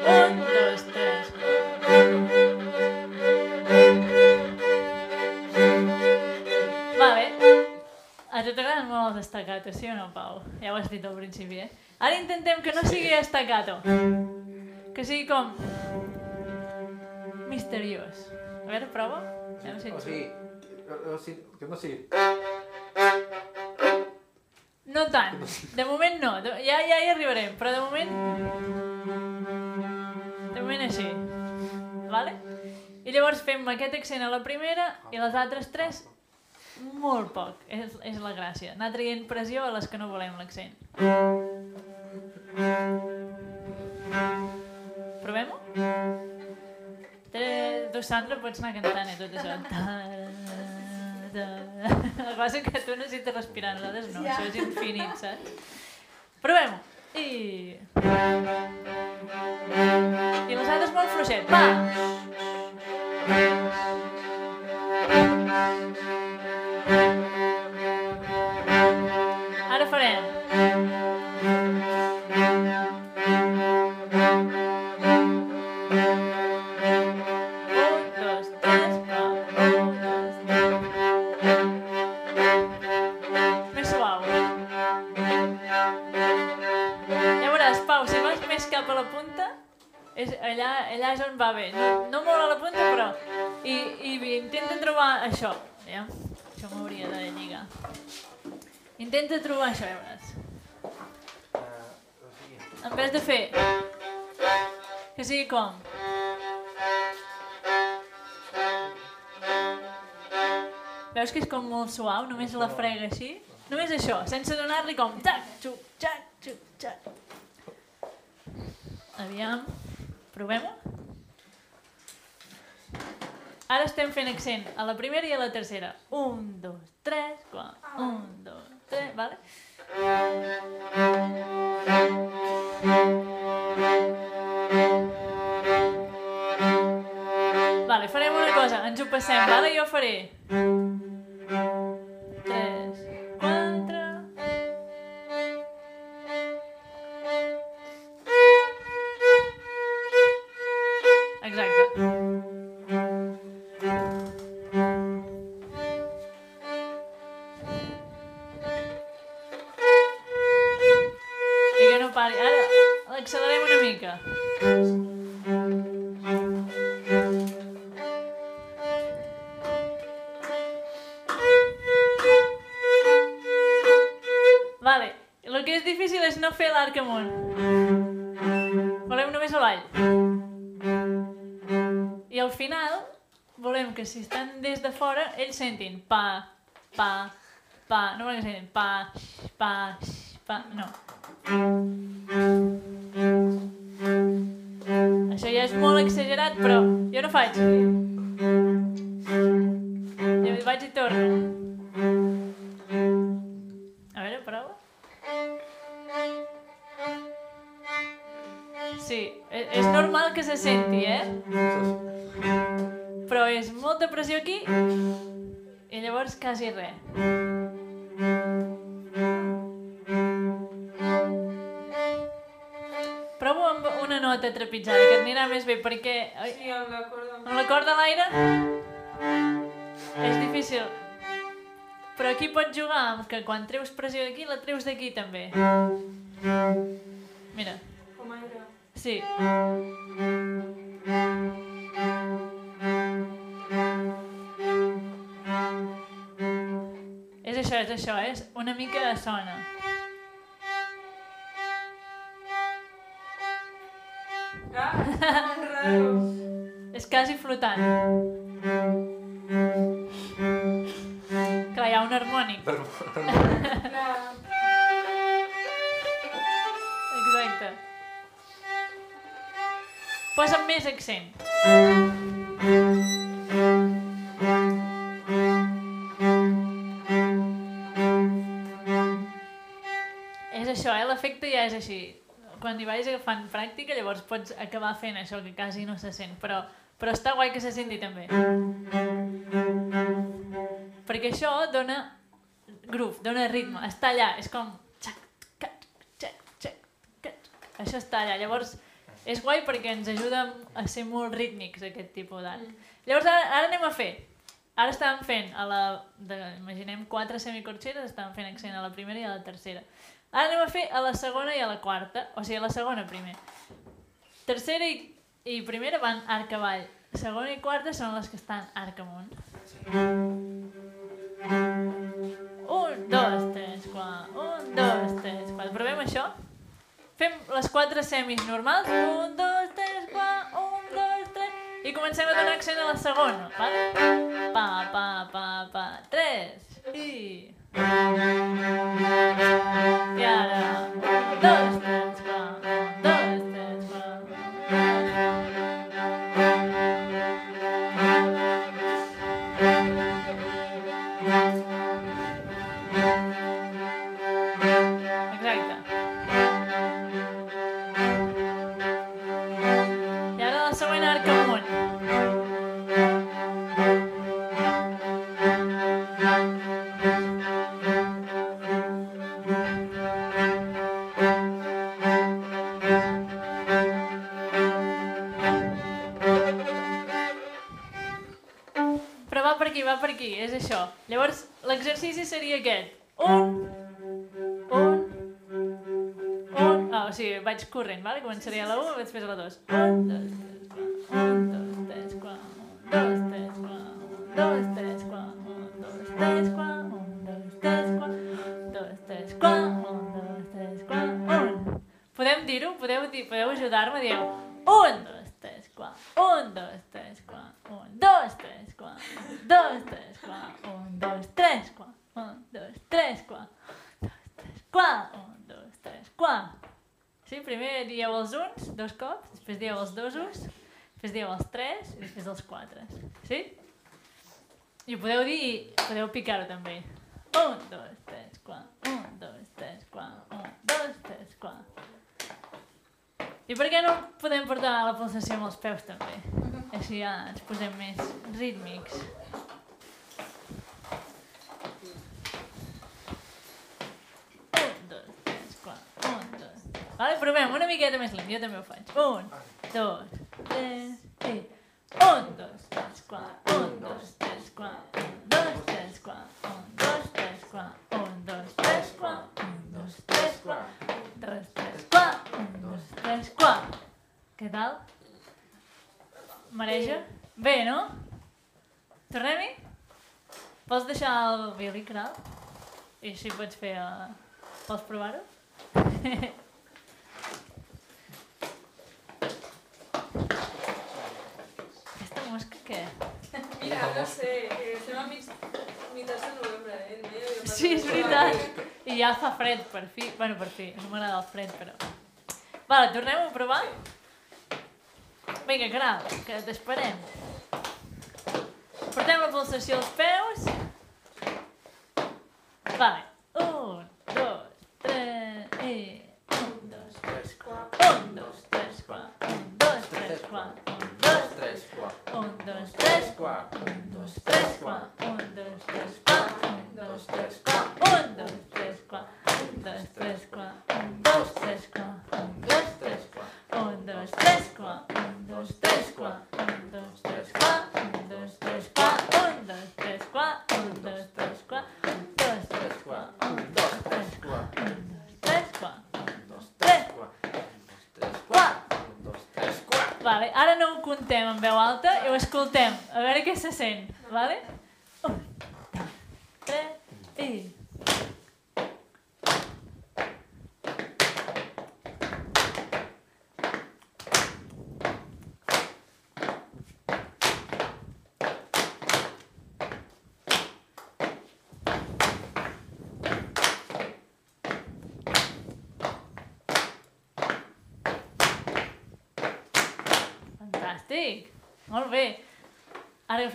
Un, dos, tres. Vale. A tu t'agraden molt els estacatos, sí o no, Pau? Ja ho has dit al principi, eh? Ara intentem que no sigui estacato. Que sigui com... Misteriós. A veure, prova. Ja no sé. O sigui, o sigui, que no sigui... No tant. De moment no. Ja, ja hi arribarem, però de moment... De moment així. Vale? I llavors fem aquest accent a la primera i les altres tres molt poc. És, és la gràcia. Anar traient pressió a les que no volem l'accent. Provem-ho? Tu, Sandra, pots anar cantant, eh, tot això. Ta- El que passa que tu necessites respirar, nosaltres no, Ja. això és infinit, saps? Provem-ho. I... I les altres molt fluixet. Va! Allà, és on va bé. No, no molt a la punta, però... I, i intenta trobar això. Ja? Això m'hauria de lligar. Intenta trobar això, ja En vez de fer... Que sigui com... Veus que és com molt suau, només la frega així? Només això, sense donar-li com... Tac, xuc, xac, xuc, xac. Aviam, provem-ho? Ara estem fent accent a la primera i a la tercera. Un, dos, tres, quan... Un, dos, tres, vale? Vale, farem una cosa, ens ho passem, vale? Jo faré. És no fer l'arc amunt. Volem només avall. I al final volem que si estan des de fora ells sentin pa, pa, pa, no volem que sentin pa, pa, pa, no. Això ja és molt exagerat, però jo no faig. Jo vaig i torno. A veure, prova. Sí, és, és normal que se senti, eh? Però és molta pressió aquí i llavors quasi res. Provo amb una nota trepitjada, que et anirà més bé, perquè ai, Sí, amb la corda. amb la corda a l'aire és difícil. Però aquí pots jugar amb que quan treus pressió d'aquí, la treus d'aquí també. Mira, Com aire. Sí. És això, és això, és una mica sona. Ah. És quasi flotant. Clar, hi ha un harmònic. Exacte. Posa'm més accent. És això, eh? L'efecte ja és així. Quan hi vagis agafant pràctica, llavors pots acabar fent això que quasi no se sent, però, però està guai que se senti també. Perquè això dona groove, dona ritme, està allà, és com... Això està allà, llavors és guai perquè ens ajuda a ser molt rítmics aquest tipus d'art. Llavors ara, ara anem a fer. Ara estàvem fent, a la, de, imaginem quatre semicorxeres, estàvem fent accent a la primera i a la tercera. Ara anem a fer a la segona i a la quarta, o sigui, a la segona primer. Tercera i, i primera van arc avall. Segona i quarta són les que estan arc amunt. Un, dos, tres, quatre. Un, dos, tres, quatre. Provem això? Fem les quatre semis normals. Un, dos, tres, quatre. Un, dos, tres. I comencem a donar accent a la segona. Vale? Pa, pa, pa, pa. Tres. I... I ara... Dos, tres, quatre. Dos, tres, quatre. Exacte. Corrent, vale? Començaré a la 1 i després a la 2. Un, dos, tres, quatre. Un, dos, tres, quatre. Un, dos, tres, quatre. Un, dos, tres, quatre. Un, dos, tres, quatre. Un, dos, tres, quatre. Un. Podem dir-ho? Podeu, dir, podeu ajudar-me? Dieu, un, dos, tres, quatre. Un, dos, tres, quatre. Un, dos, tres, quatre. Un, dos, tres, quatre. Un, dos, tres, quatre. Un, dos, tres, quatre. Un, dos, tres, quatre. Un, dos, tres, quatre. Sí, primer dieu els uns, dos cops, després dieu els dosos, després dieu els tres i després els quatre. Sí? I ho podeu dir i podeu picar-ho també. Un, dos, tres, quatre. Un, dos, tres, quatre. Un, dos, tres, quatre. I per què no podem portar la pulsació amb els peus també? Així ja ens posem més rítmics. Vale, provem una miqueta més lent, jo també ho faig. Un, dos, tres, eh. Què tal? Mareja? Bé, no? Tornem-hi? Pots deixar el Billy, crau? I així pots fer... Uh... Pots provar-ho? què? Mira, no sé, eh, estem a mig, meitats de novembre, eh? No Sí, és veritat. I ja fa fred, per fi. Bueno, per fi. No m'agrada el fred, però... Vale, tornem a provar? Vinga, Caral, que t'esperem. Portem la pulsació als peus. Vale. Un, dos, tres, i... Un, dos, tres, quatre. Un, dos, tres, quatre. Un, dos, tres, quatre. Un, dos, Tres, quatre. un, Vale, ara no ho contem en veu alta i ho escoltem, que cesen, ¿vale?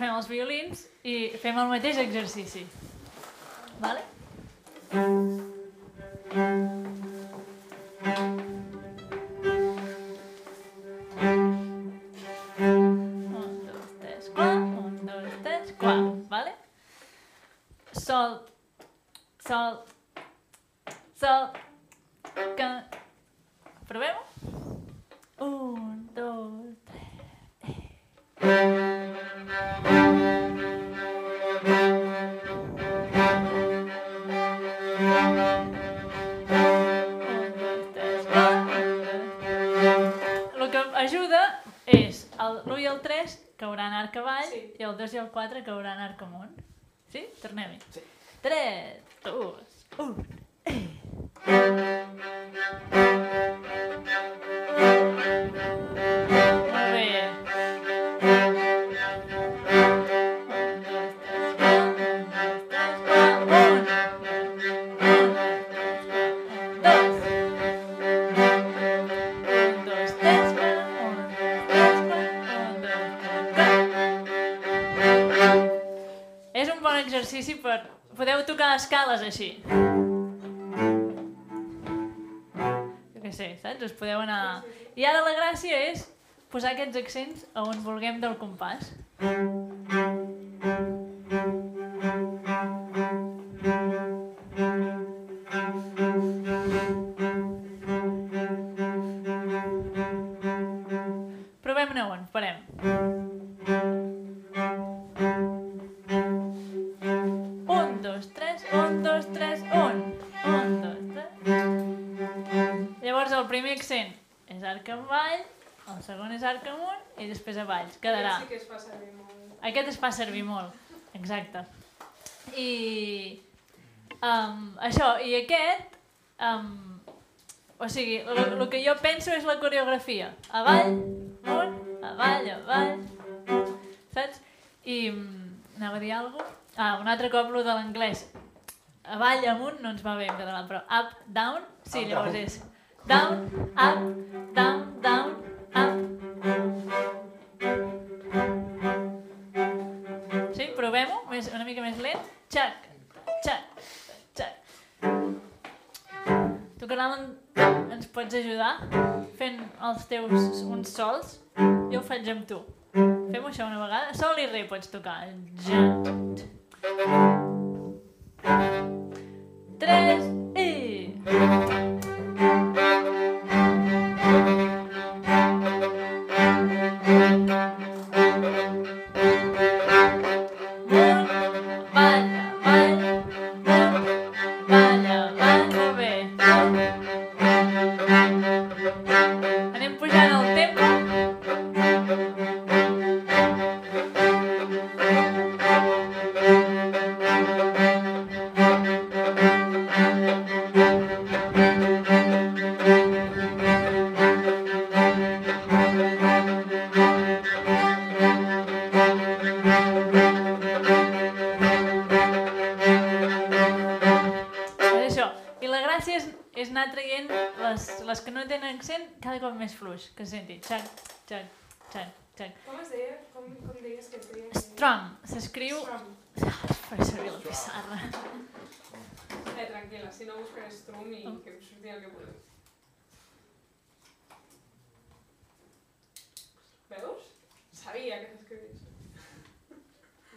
Agafem els violins i fem el mateix exercici. Vale? Un, i el 2 i el 4 cauran arc amunt. Sí? Tornem-hi. Sí. 3, 2, 1. Gràcia és posar aquests accents a on vulguem del compàs. Provem-ne avall, el segon és arc amunt i després avall. Quedarà. Aquest sí que es fa servir molt. Aquest es fa servir molt, exacte. I um, això, i aquest, um, o sigui, el que jo penso és la coreografia. Avall, amunt, avall, avall, saps? I um, anava a dir alguna cosa? Ah, un altre cop lo de l'anglès. Avall, amunt, no ens va bé en català, però up, down, sí, Up, llavors down. és down, up, down, down, up, Sí, provem-ho, una mica més lent. Xac, xac, xac. Tu, Caral, en, ens pots ajudar fent els teus uns sols? Jo ho faig amb tu. Fem això una vegada. Sol i re pots tocar. Ja. Tres i... accent cada cop més fluix, que se senti. Xac, xac, xac, xac. Com es deia? Com, com deies que es deia? Strum. S'escriu... Strum. Faré servir la pissarra. Eh, tranquil·la, si no buscaré Strum i que us surti el que voleu. Veus? Sabia que s'escrivia això.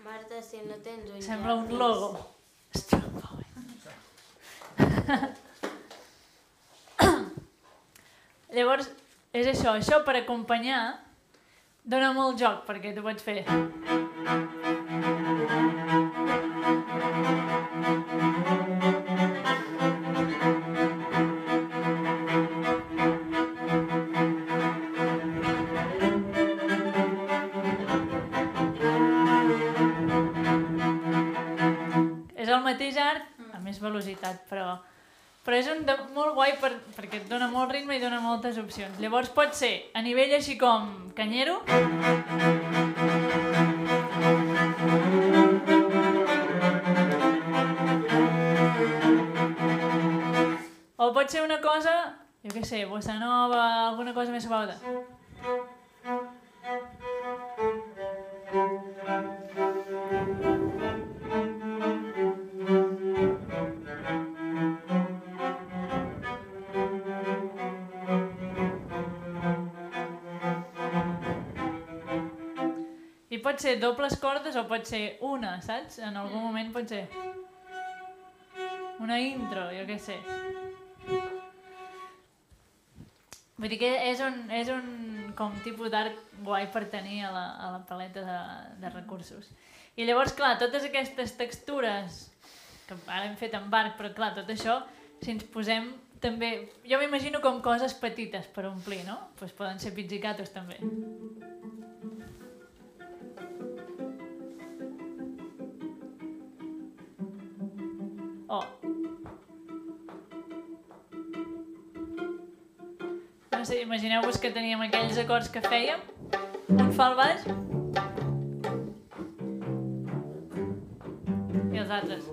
Marta, si no tens un Sembla un logo. Strum Boy. Llavors, és això. Això per acompanyar dona molt joc, perquè tu pots fer... És el mateix art, a més velocitat, però, però és un de, molt guai per, perquè et dona molt ritme i dona moltes opcions. Llavors pot ser a nivell així com canyero, o pot ser una cosa, jo què sé, bossa nova, alguna cosa més suau de... pot ser dobles cordes o pot ser una, saps? En algun moment pot ser una intro, jo què sé. Vull dir que és un, és un com tipus d'art guai per tenir a la, a la paleta de, de recursos. I llavors, clar, totes aquestes textures, que ara hem fet amb arc, però clar, tot això, si ens posem també... Jo m'imagino com coses petites per omplir, no? Pues poden ser pizzicatos també. Oh. No sé, imagineu-vos que teníem aquells acords que fèiem, un fa al baix i els altres.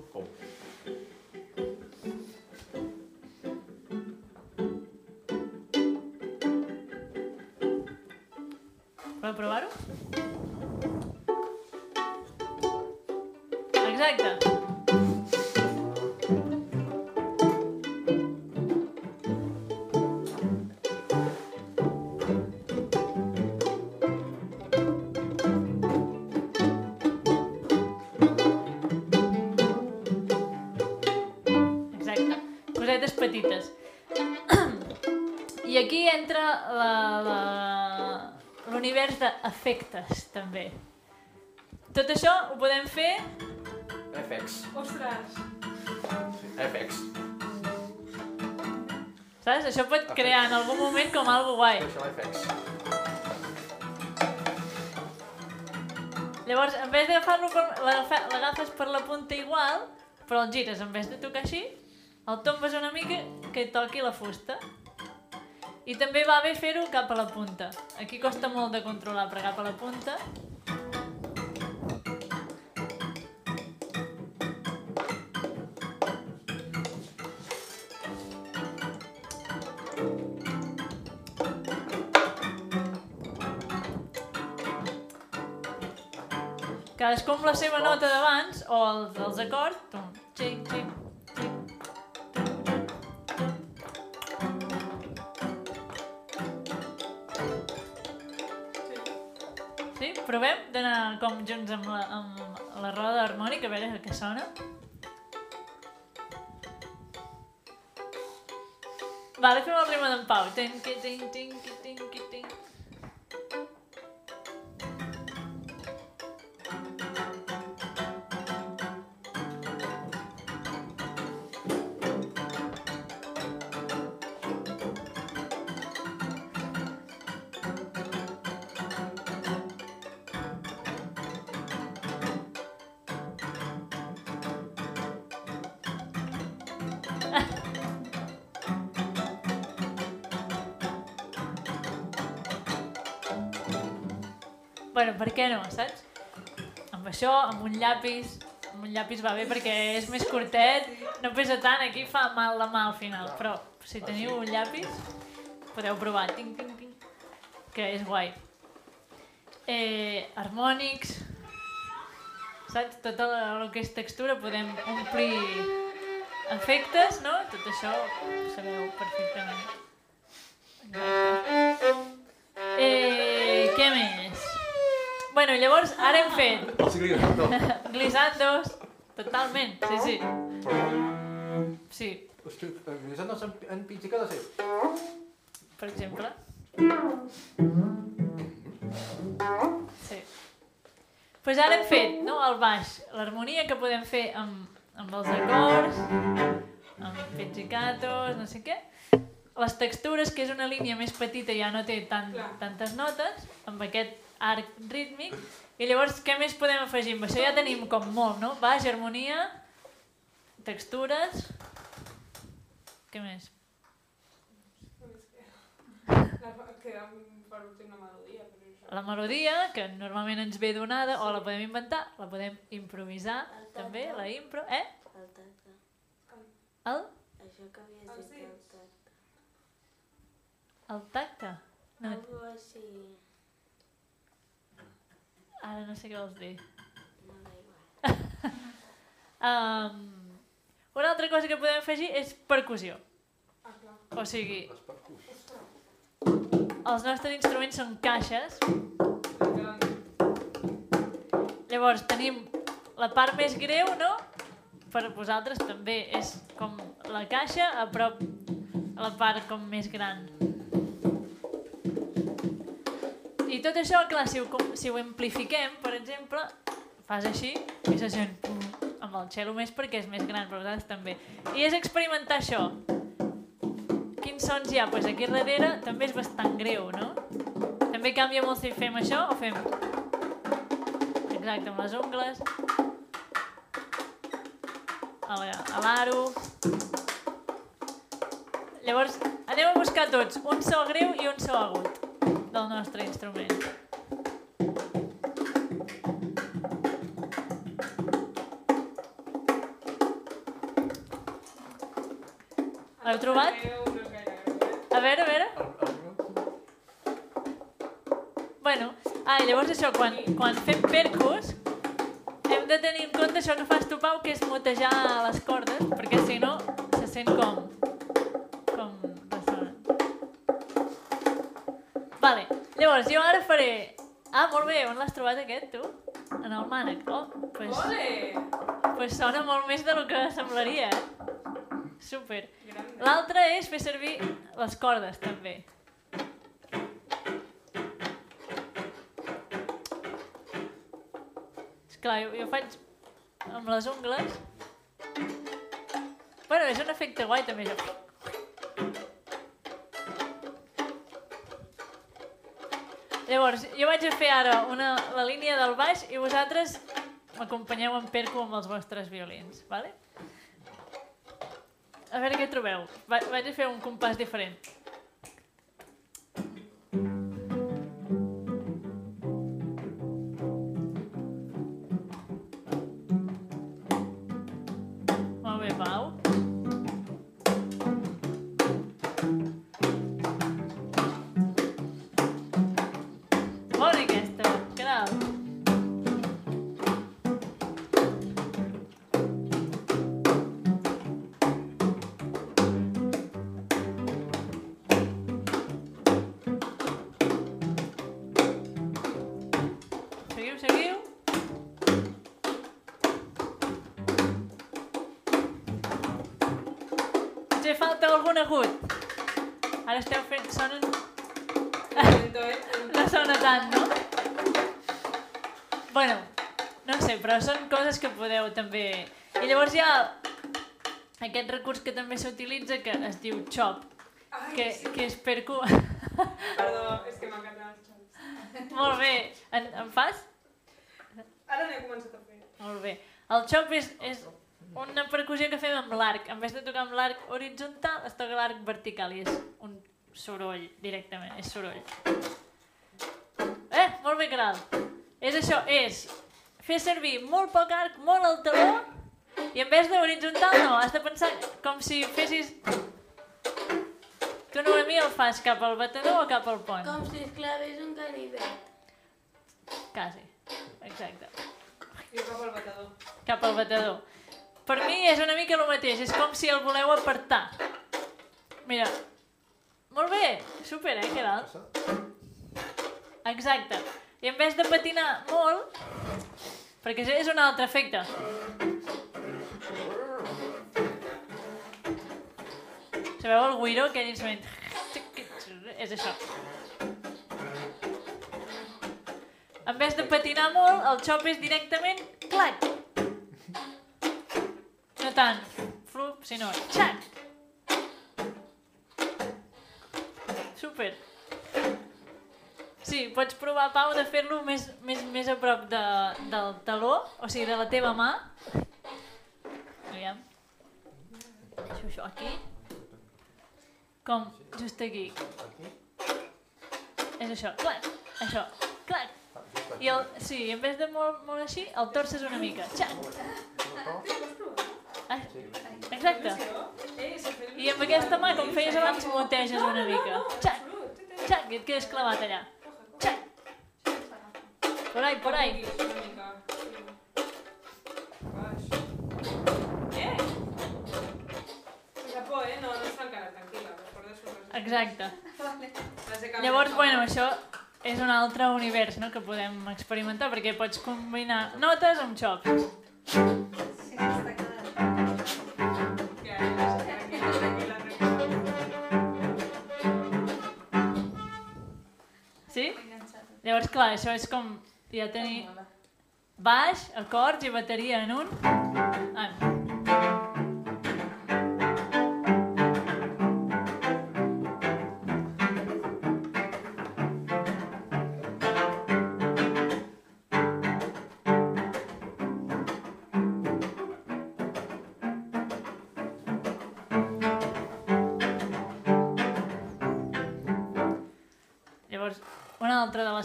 L'univers d'efectes, també. Tot això ho podem fer... FX. Ostres! FX. Saps? Això pot crear en algun moment com algo guai. Això FX. Llavors, en vez d'agafar-lo, l'agafes per la punta igual, però el gires, en vez de tocar així, el tombes una mica que toqui la fusta. I també va bé fer-ho cap a la punta. Aquí costa molt de controlar, però cap a la punta... Cadascú amb la seva nota d'abans, o els, els acords, xic, xic. Provem d'anar com junts amb la, amb la roda harmònica, a veure què sona. Vale, fem el ritme d'en Pau. Tin, qui, tin, tin, què no, saps? Amb això, amb un llapis, amb un llapis va bé perquè és més curtet, no pesa tant, aquí fa mal la mà al final, però si teniu un llapis, podeu provar, ting, ting, ting, que és guai. Eh, harmònics, saps? Tot el, el que és textura podem omplir efectes, no? Tot això ho sabeu perfectament. Exacte. Eh, què més? Bueno, llavors, ara hem fet Els glissandos. glissandos, totalment, sí, sí. Sí, Hosti, els glissandos en, en pizzicato sí. per exemple. Sí. Pues ara hem fet, no?, el baix, l'harmonia que podem fer amb, amb els acords, amb pizzicatos, no sé què. Les textures, que és una línia més petita, ja no té tant, tantes notes, amb aquest arc rítmic. I llavors, què més podem afegir? Amb això ja tenim com molt, no? Baix, harmonia, textures... Què més? La, per últim melodia, però això... La melodia, que normalment ens ve donada, o la podem inventar, la podem improvisar, també, la impro... Eh? El tacte. El, Això que havies dit, el tacte. el tacte. No, Algo així... ara no sé què vols dir. No, igual. Um, una altra cosa que podem afegir és percussió. Ah, clar. O sigui, els nostres instruments són caixes Llavors tenim la part més greu, no? Per vosaltres també és com la caixa a prop a la part com més gran. I tot això, clar, si ho, si ho amplifiquem, per exemple, fas així i se sent pum, amb el cello més perquè és més gran, però vosaltres també. I és experimentar això. Quins sons hi ha? Pues aquí darrere també és bastant greu, no? També canvia molt si fem això o fem... Exacte, amb les ungles. A l'aro. Llavors, anem a buscar tots un so greu i un so agut del nostre instrument. L'heu trobat? A veure, a veure. Bueno, ah, llavors això, quan, quan fem percus, hem de tenir en compte això que fas tu, Pau, que és mutejar les cordes, perquè si no se sent com llavors jo ara faré... Ah, molt bé, on l'has trobat aquest, tu? En el mànec. Oh, pues, Ole! pues sona molt més del que semblaria, eh? Super. L'altre és fer servir les cordes, també. Esclar, jo, jo faig amb les ungles. Bueno, és un efecte guai, també, això. Llavors, jo vaig a fer ara una, la línia del baix i vosaltres m'acompanyeu en perco amb els vostres violins, vale? A veure què trobeu. Va, vaig a fer un compàs diferent. També... I llavors hi ha aquest recurs que també s'utilitza que es diu chop, Ai, que, sí. que és percu... Perdó, és que m'encanten els xocs. Molt bé. En, en fas? Ara n'he començat a fer. Molt bé. El chop és, és una percussió que fem amb l'arc. En vez de tocar amb l'arc horitzontal, es toca l'arc vertical i és un soroll directament, és soroll. Eh, molt bé, Caral. És això, és fer servir molt poc arc, molt al taló, i en vez de horitzontal no, has de pensar com si fessis... Tu, Noemí, el fas cap al batedor o cap al pont? Com si es clavés un ganivet. Quasi. Exacte. I cap al batedor. cap al batedor. Per mi és una mica el mateix, és com si el voleu apartar. Mira, molt bé, super, eh, Queralt? Exacte. I en vez de patinar molt, perquè és un altre efecte. Sabeu el guiro, aquell instrument? És això. En vez de patinar molt, el xop és directament clac. No tant flup, sinó xac. Super. Sí, pots provar, Pau, de fer-lo més, més, més a prop de, del taló, o sigui, de la teva mà. Aviam. Deixo això aquí. Com, just aquí. És això, clac, això, clac. I el, sí, en vez de molt, molt així, el torces una mica. Xac. Ah, exacte. I amb aquesta mà, com feies abans, muteges una mica. Xac, xac, i et quedes clavat allà. Por ahí, por ahí. Eh? Por, eh? No, no. Exacte. Llavors, bueno, això és un altre univers no? que podem experimentar, perquè pots combinar notes amb xops. Clar, això és com ja tenir baix, acords i bateria en un. Ah.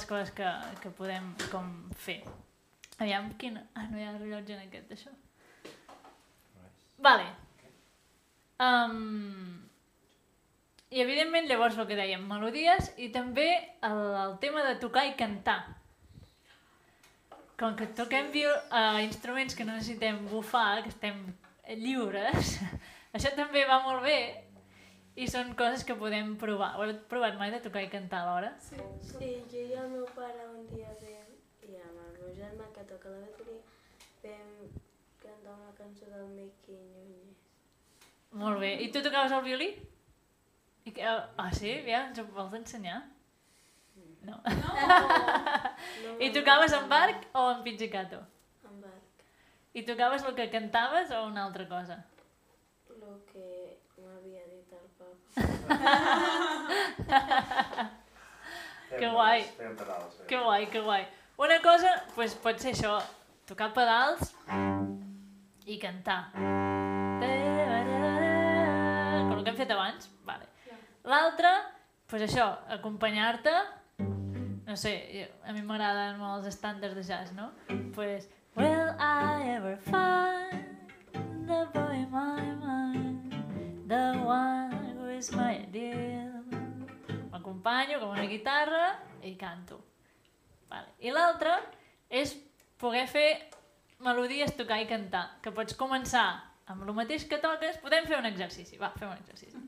Coses que, que podem com fer. Aviam, quina... Ah, no hi ha rellotge en aquest, això. Vale. Um, I evidentment llavors el que dèiem, melodies i també el, el tema de tocar i cantar. Com que toquem viol, uh, instruments que no necessitem bufar, que estem lliures, això també va molt bé i són coses que podem provar. Ho heu provat mai de tocar i cantar alhora? Sí, jo i el meu pare un dia vam, i amb el meu germà que toca la bateria, vam cantar una cançó del Miqui Núñez. Molt bé. I tu tocaves el violí? I que, ah, sí? Ja, ens ho vols ensenyar? No. No, I tocaves en barc o en pizzicato? En barc. I tocaves el que cantaves o una altra cosa? Lo que m'havia dit el papa. Que guai. Pedals. Que guai, que guai. Una cosa, pues, pot ser això, tocar pedals i cantar. Com el que hem fet abans. Vale. L'altre, pues això, acompanyar-te, no sé, a mi m'agraden molt els estàndards de jazz, no? Pues, will I ever find the boy in my mind, the one is my ideal? M'acompanyo com una guitarra i canto. Vale. I l'altre és poder fer melodies, tocar i cantar, que pots començar amb el mateix que toques, podem fer un exercici. Va, fem un exercici.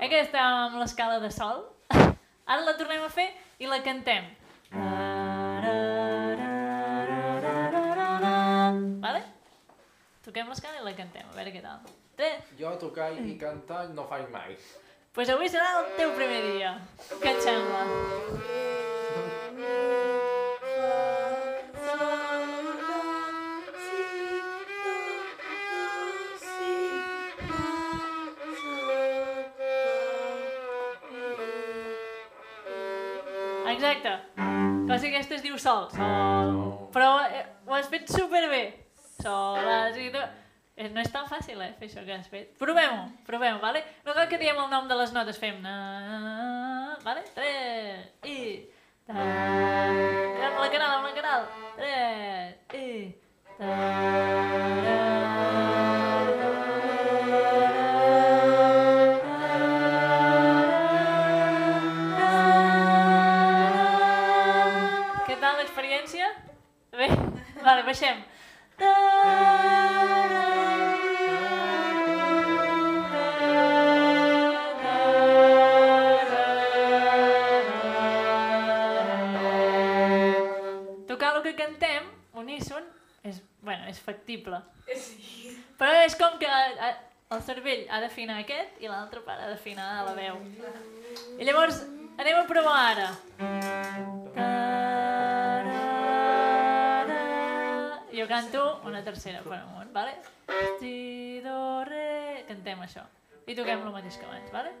Que estàvem amb l'escala de sol? Ara la tornem a fer i la cantem. Vale? Toquem l'escala i la cantem, a veure què tal. Tres. Jo tocar i cantar no faig mai. Pues avui serà el teu primer dia. Què et sembla? Exacte. Cosa aquesta es diu sol. Sol. Però eh, ho has fet superbé. Sol, do... Eh, No és tan fàcil, eh, fer això que has fet. Provem-ho, provem-ho, vale? No cal que diem el nom de les notes, fem... Na, vale? Tres, i... Ta, amb la canal, amb la canal. Tres, i... Ta, Què tal l'experiència? Bé, vale, baixem. Tocar el que cantem, uníson, és, bueno, és factible. Sí. Però és com que eh, el cervell ha d'afinar aquest i l'altre part ha d'afinar la veu. I llavors anem a provar ara. Jo canto una tercera per amunt, vale? Si, do, re... Cantem això. I toquem el mateix que abans, vale?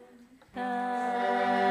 Ara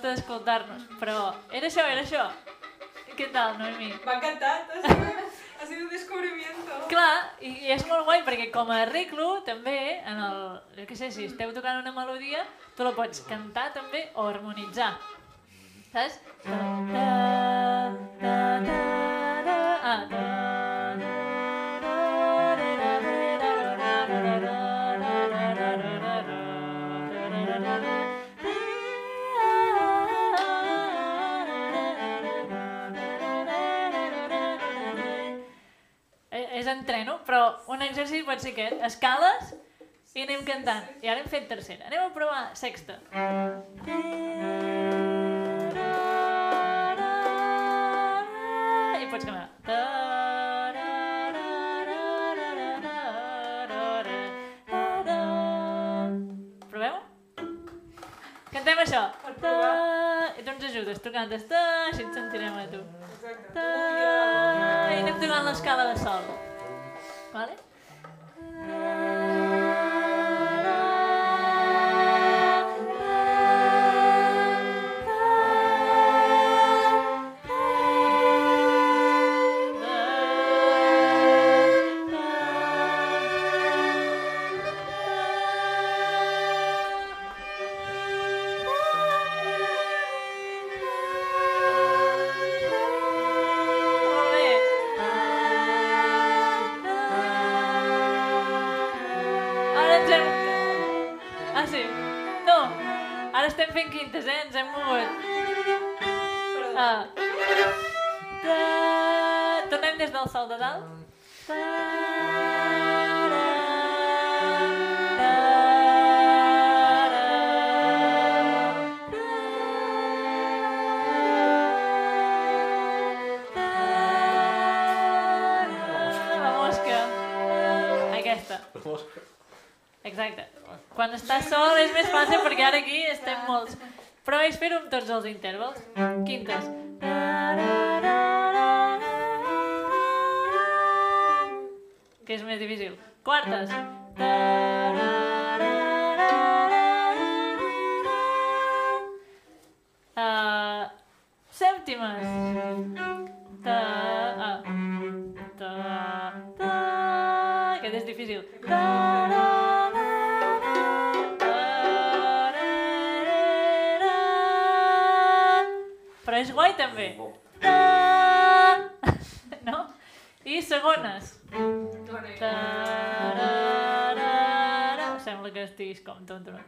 costa d'escoltar-nos, però era això, era això. Què tal, Noemi? M'ha encantat, ha sido, ha sido un descubrimiento. Clar, i, i és molt guai perquè com a arreglo també, en el, jo què sé, si esteu tocant una melodia, tu la pots cantar també o harmonitzar. Saps? Ta, ta, ta, ta, ta, ah, ta, però un exercici pot ser aquest. Escales i anem cantant. I ara hem fet tercera. Anem a provar sexta. I pots cantar. Proveu? Cantem això. Per provar. I tu ens ajudes. Tu cantes ta, així et sentirem a tu. Exacte. Ta. I anem tocant l'escala de sol. Vale? Molts. Però és fer-ho amb tots els intervals. Quintes. Que és més difícil. Quartes. Uh, sèptimes. Ta, ah. Ta, ta. Aquest és difícil. Ta, ra, també. Ta, no? I segones. Ta. Sembla que estiguis com tonto.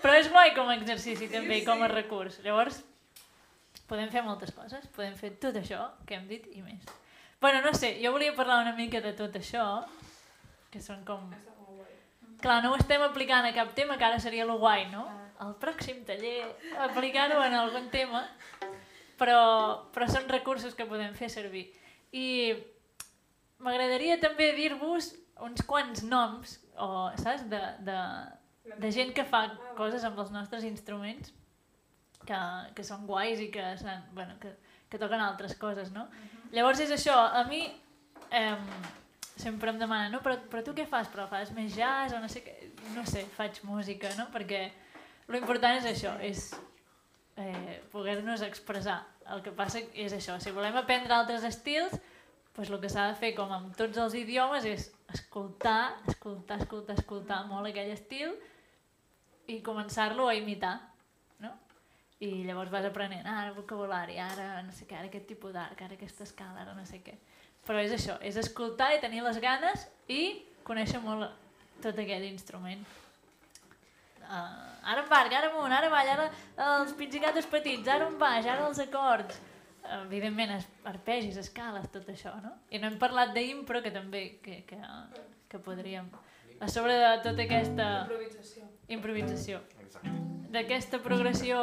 Però és guai com a exercici també, i com a recurs. Llavors, podem fer moltes coses. Podem fer tot això que hem dit i més. Bueno, no sé, jo volia parlar una mica de tot això, que són com... Clar, no ho estem aplicant a cap tema, que ara seria lo guai, no? Al pròxim taller, aplicar-ho en algun tema, però, però són recursos que podem fer servir. I m'agradaria també dir-vos uns quants noms, o, saps, de, de, de gent que fa coses amb els nostres instruments que, que són guais i que, bueno, que, que toquen altres coses, no? Llavors és això, a mi eh, sempre em demanen, no, però, però tu què fas? Però fas més jazz o no sé què? No sé, faig música, no? Perquè lo important és això, és eh, poder-nos expressar. El que passa és això, si volem aprendre altres estils, doncs el que s'ha de fer, com amb tots els idiomes, és escoltar, escoltar, escoltar, escoltar molt aquell estil i començar-lo a imitar, no? I llavors vas aprenent, ah, ara vocabulari, ara no sé què, ara aquest tipus d'arc, ara aquesta escala, ara no sé què. Però és això, és escoltar i tenir les ganes i conèixer molt tot aquest instrument. Uh, ara en barc, ara amunt, ara avall, ara els pizzicatos petits, ara un baix, ara els acords. Uh, evidentment, es- arpegis, escales, tot això, no? I no hem parlat d'impro, que també que, que, que podríem... A sobre de tota aquesta Improvisació. improvisació, Exacte. d'aquesta progressió,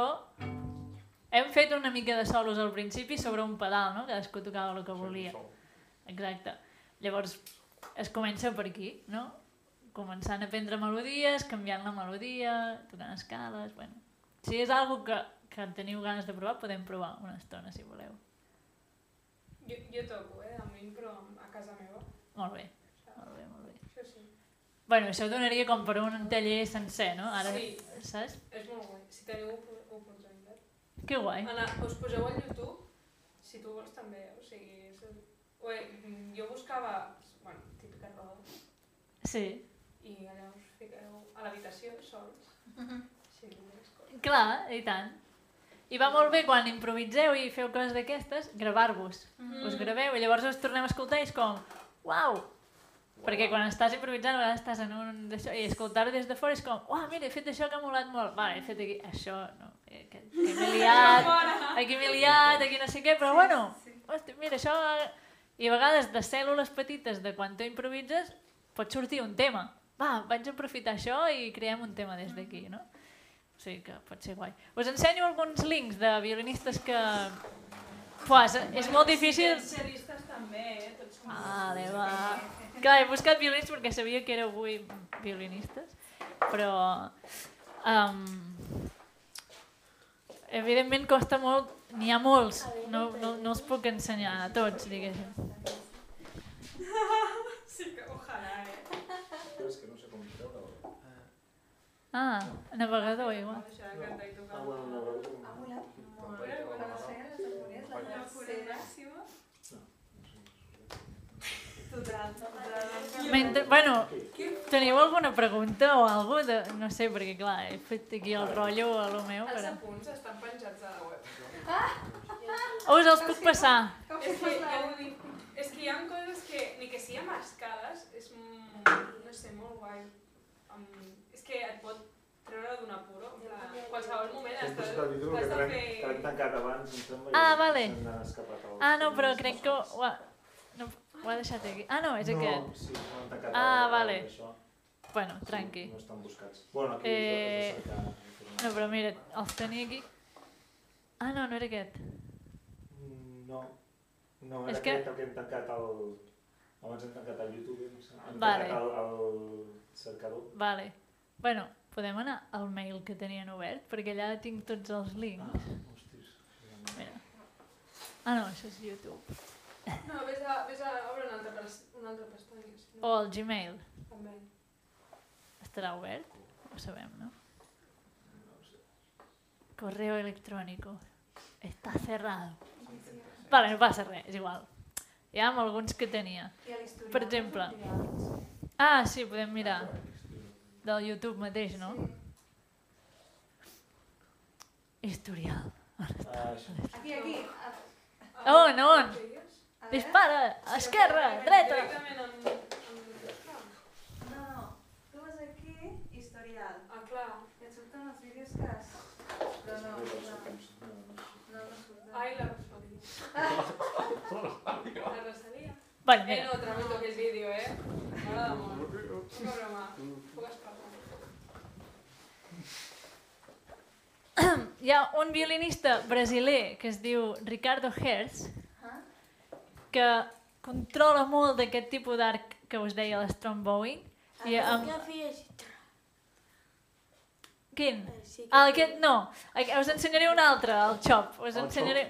hem fet una mica de solos al principi sobre un pedal, no? Cadascú tocava el que volia. Exacte. Llavors, es comença per aquí, no? Començant a aprendre melodies, canviant la melodia, tocant escales, bueno. Si és algo que, que teniu ganes de provar, podem provar una estona, si voleu. Jo, jo toco, eh, amb impro a casa meva. Molt bé, molt bé, molt bé. Això sí. Bueno, això donaria com per un taller sencer, no? Ara, Sí. saps? És molt guai. Si teniu op- oportunitat. Que guai. Anna, us poseu al YouTube, si tu vols també, o sigui... Ué, jo buscava, bueno, típica roda, Sí. i allà us fiqueu a l'habitació sols. Així, només coses. Clar, i tant. I va molt bé quan improviseu i feu coses d'aquestes, gravar-vos. Mm. Us graveu i llavors us tornem a escoltar i és com, uau! Perquè quan estàs improvisant, a vegades estàs en un d'això i escoltar-ho des de fora és com, uau, mira, he fet això que ha molat molt. Va, he fet aquí, això, no, eh, que, que m'he liat, aquí m'he liat, aquí no sé què, però bueno, hosti, mira, això... I a vegades de cèl·lules petites de quan tu improvises pot sortir un tema. Va, vaig aprofitar això i creem un tema des d'aquí, no? O sigui que pot ser guai. Us ensenyo alguns links de violinistes que... Pua, és, és molt difícil... Xeristes també, eh? Tots som... Vale, va. Clar, he buscat violinistes perquè sabia que éreu avui violinistes, però... Um, evidentment costa molt, n'hi ha molts, no, no, no els puc ensenyar a tots, diguéssim. Sí que, ojalà, eh? Però és que no sé com treure-ho. Ah, navegador igual. Deixar de cantar i tocar. Ah, bueno, no, no, no. Ha volat molt. Molt bé, Quan es feien les harmonies, la La cura tercera. màxima. Total, total. Mentre, bueno, teniu alguna pregunta o alguna de... No sé, perquè clar, he fet aquí el rotllo a lo meu, Els però... apunts estan penjats a la web. Oh, us els puc passar. És que, ja ho dic, és que hi ha coses que, ni que siguin mascades, és, mm, no sé, molt guai. Um, és que et pot treure d'un apuro. en qualsevol moment has de, el has de fer... que l'hem tancat abans, em sembla, Ah, vale. el... Ah, no, però crec que... No, ho ha deixat aquí. Ah, no, és no, aquest. sí, no han Ah, vale. Això. Bueno, Sí, tranqui. No estan buscats. Bueno, aquí Eh, de cercar. No, però mira, els tenia aquí. Ah, no, no era aquest. Mm, No, no, era És és que- aquest el que hem tancat el... Abans hem tancat el YouTube, em sembla. hem Vale. tancat el, el cercador. Vale. Bueno, podem anar al mail que tenien obert, perquè allà tinc tots els Ah, links. hostis. Mira. Ah, no, això és YouTube. No, vés a, vés a obre una altra, una altra pestanya. Si O no, el Gmail. També. Estarà obert? Ho sabem, no? No ho sé. Correo electrónico. Está cerrado. Vale, no passa res, és igual. Hi ha alguns que tenia. Per exemple. Ah, sí, podem mirar. Del YouTube mateix, no? Historial. Ah, això. Aquí, aquí. Ah, On, on? Dispara! Esquerra! Dreta! No, no. Tu vas aquí, historial. Ah, clar. Et surten els vídeos que has... Però no, No, no, no, surten. Ai, la Rosalia. La Rosalia. Bueno, Eh, no, tramito aquell vídeo, eh? M'agrada molt. Poca broma. Hi ha un violinista brasiler que es diu Ricardo Hertz? Que controla molt d'aquest tipus d'arc que us deia l'Strombowing. I amb... Que fes... Quin? Sí que Ah, aquest no. Us ensenyaré un altre, el Chop. Us El ensenyaré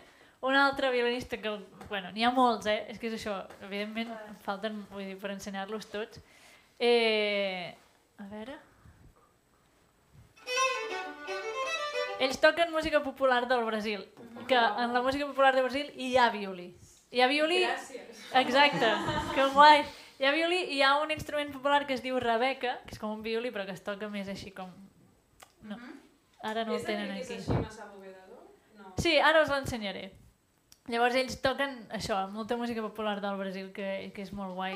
un altre violinista que... Bueno, n'hi ha molts, eh? És que és això. Evidentment, em falten, vull dir, per ensenyar-los tots. Eh... A veure... Ells toquen música popular del Brasil, que en la música popular del Brasil hi ha violí. Hi ha violí... Gràcies. Exacte, que guai. Hi ha violí i hi ha un instrument popular que es diu rebeca, que és com un violí però que es toca més així com... No, ara no el tenen aquí. és així massa abovedador? No. Sí, ara us l'ensenyaré. Llavors ells toquen això, molta música popular del Brasil que, que és molt guai.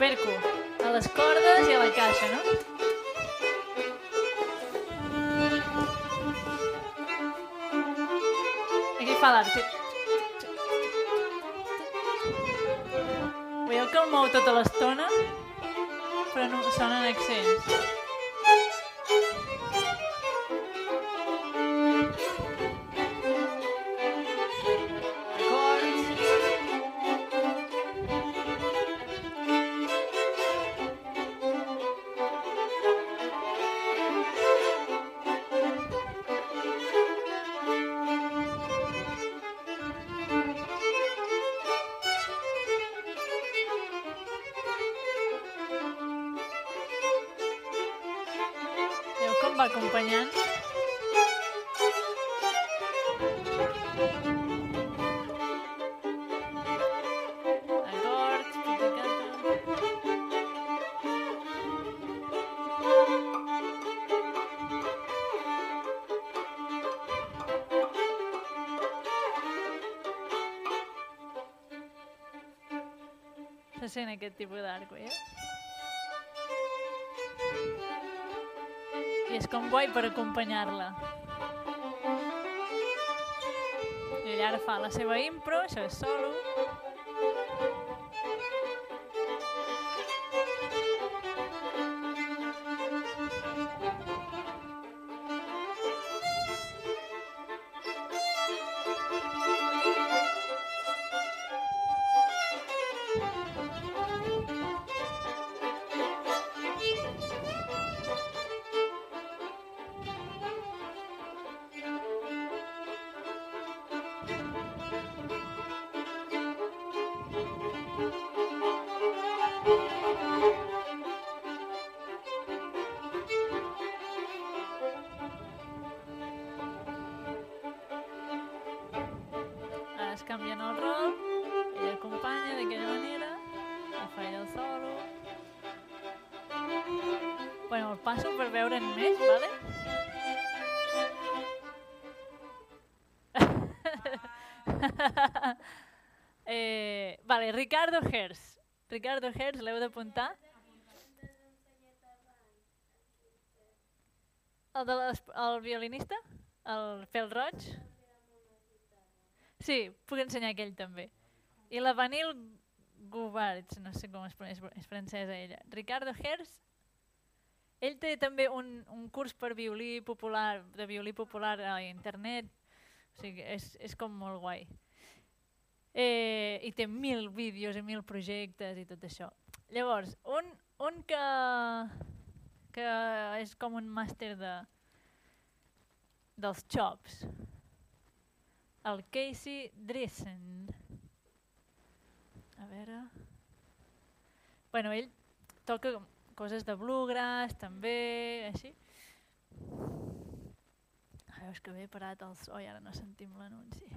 Perco, a les cordes i a la caixa, no? Aquí fa l'arc. sí. Veieu que el mou tota l'estona? Però no sonen accents. amb acompanyant. Se sent aquest tipus d'arco, eh? I és com guai per acompanyar-la. I ara fa la seva impro, això és solo. Ricardo Hers. Ricardo Hers, l'heu d'apuntar? El, de les, el violinista? El pèl roig? Sí, puc ensenyar aquell també. I la Vanil Gubarts, no sé com es pronuncia, és francesa ella. Ricardo Hers, ell té també un, un curs per violí popular, de violí popular a internet, o sigui, és, és com molt guai. Eh, I té mil vídeos i mil projectes i tot això. Llavors, un, un que, que és com un màster de, dels chops, el Casey Dressen. A veure... Bueno, ell toca coses de bluegrass, també, així. Ah, veus que bé parat el so i ara no sentim l'anunci.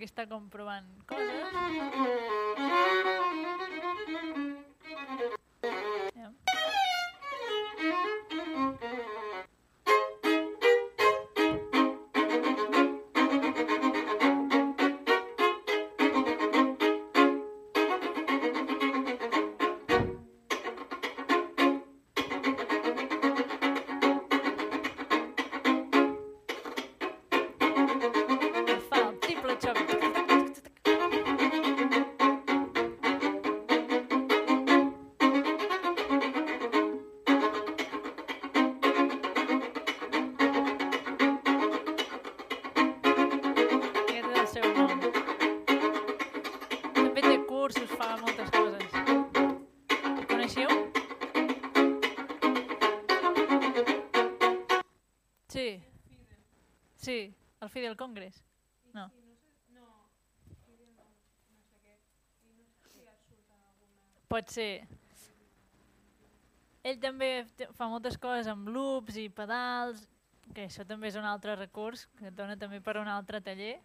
Aquí està comprovant coses. Coneixeu? Sí. Sí, el Fidel Congress. No. Pot ser. Ell també fa moltes coses amb loops i pedals, que això també és un altre recurs que dona també per un altre taller.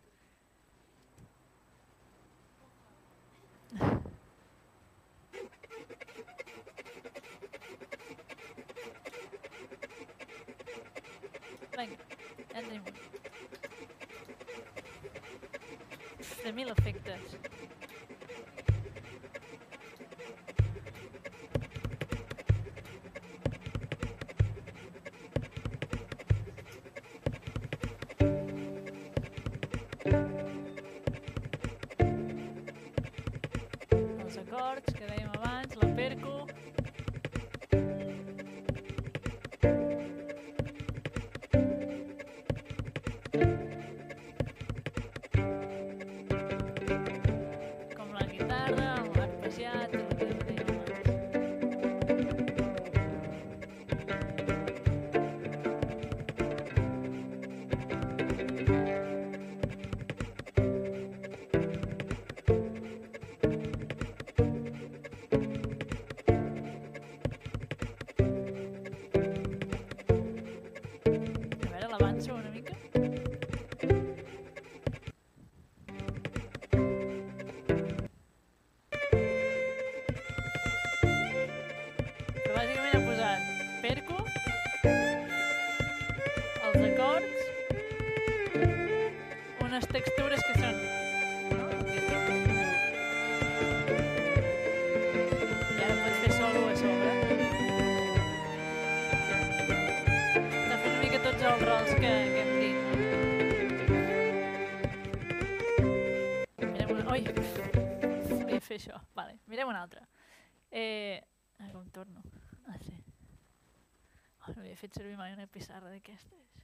Vinga, ja en tenim un. De mil unes textures que són... I ara pots fer solo a tots que, que hem dit. Això. Vale, mirem una altra. Eh, a veure com torno. Ah, sí. Oh, no havia fet servir mai una pissarra d'aquestes.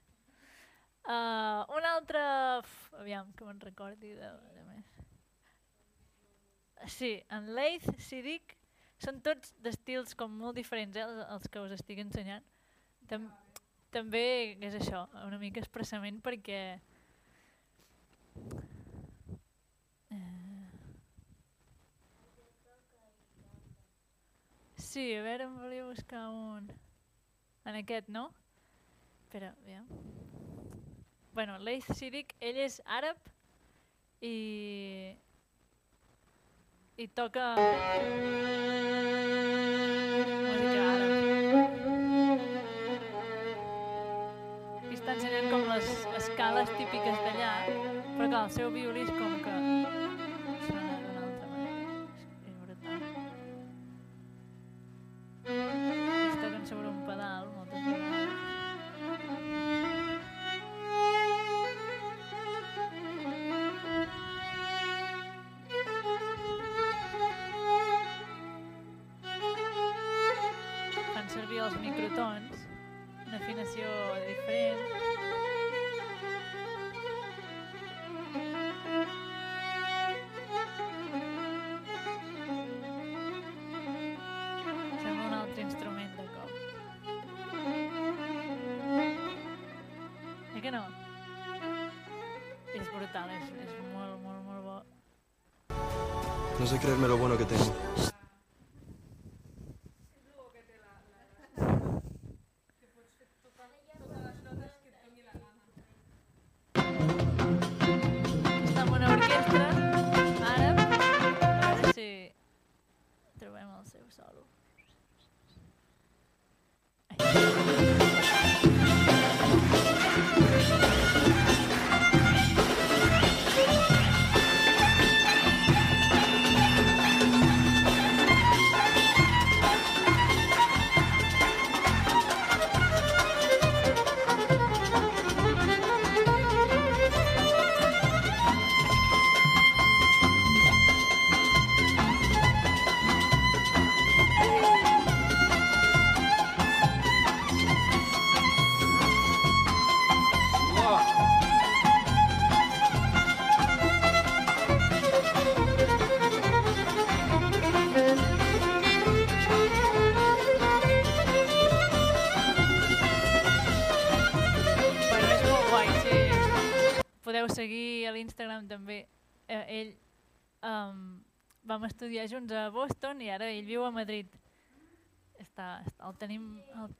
Uh, una altra... Aviam, que me'n recordi de, de més. Sí, en Leith, Sidic, són tots d'estils com molt diferents, eh, els, els que us estic ensenyant. Tam també és això, una mica expressament perquè... Eh... Sí, a veure, em volia buscar un... En aquest, no? Espera, aviam. Bueno, Leith Sidic, ell és àrab i... i toca... música està ensenyant com les escales típiques d'allà, però clar, el seu violí és com No sé creerme lo bueno que tengo. Estudiar junts a Boston i ara ell viu a Madrid. Està, està el tenim... El...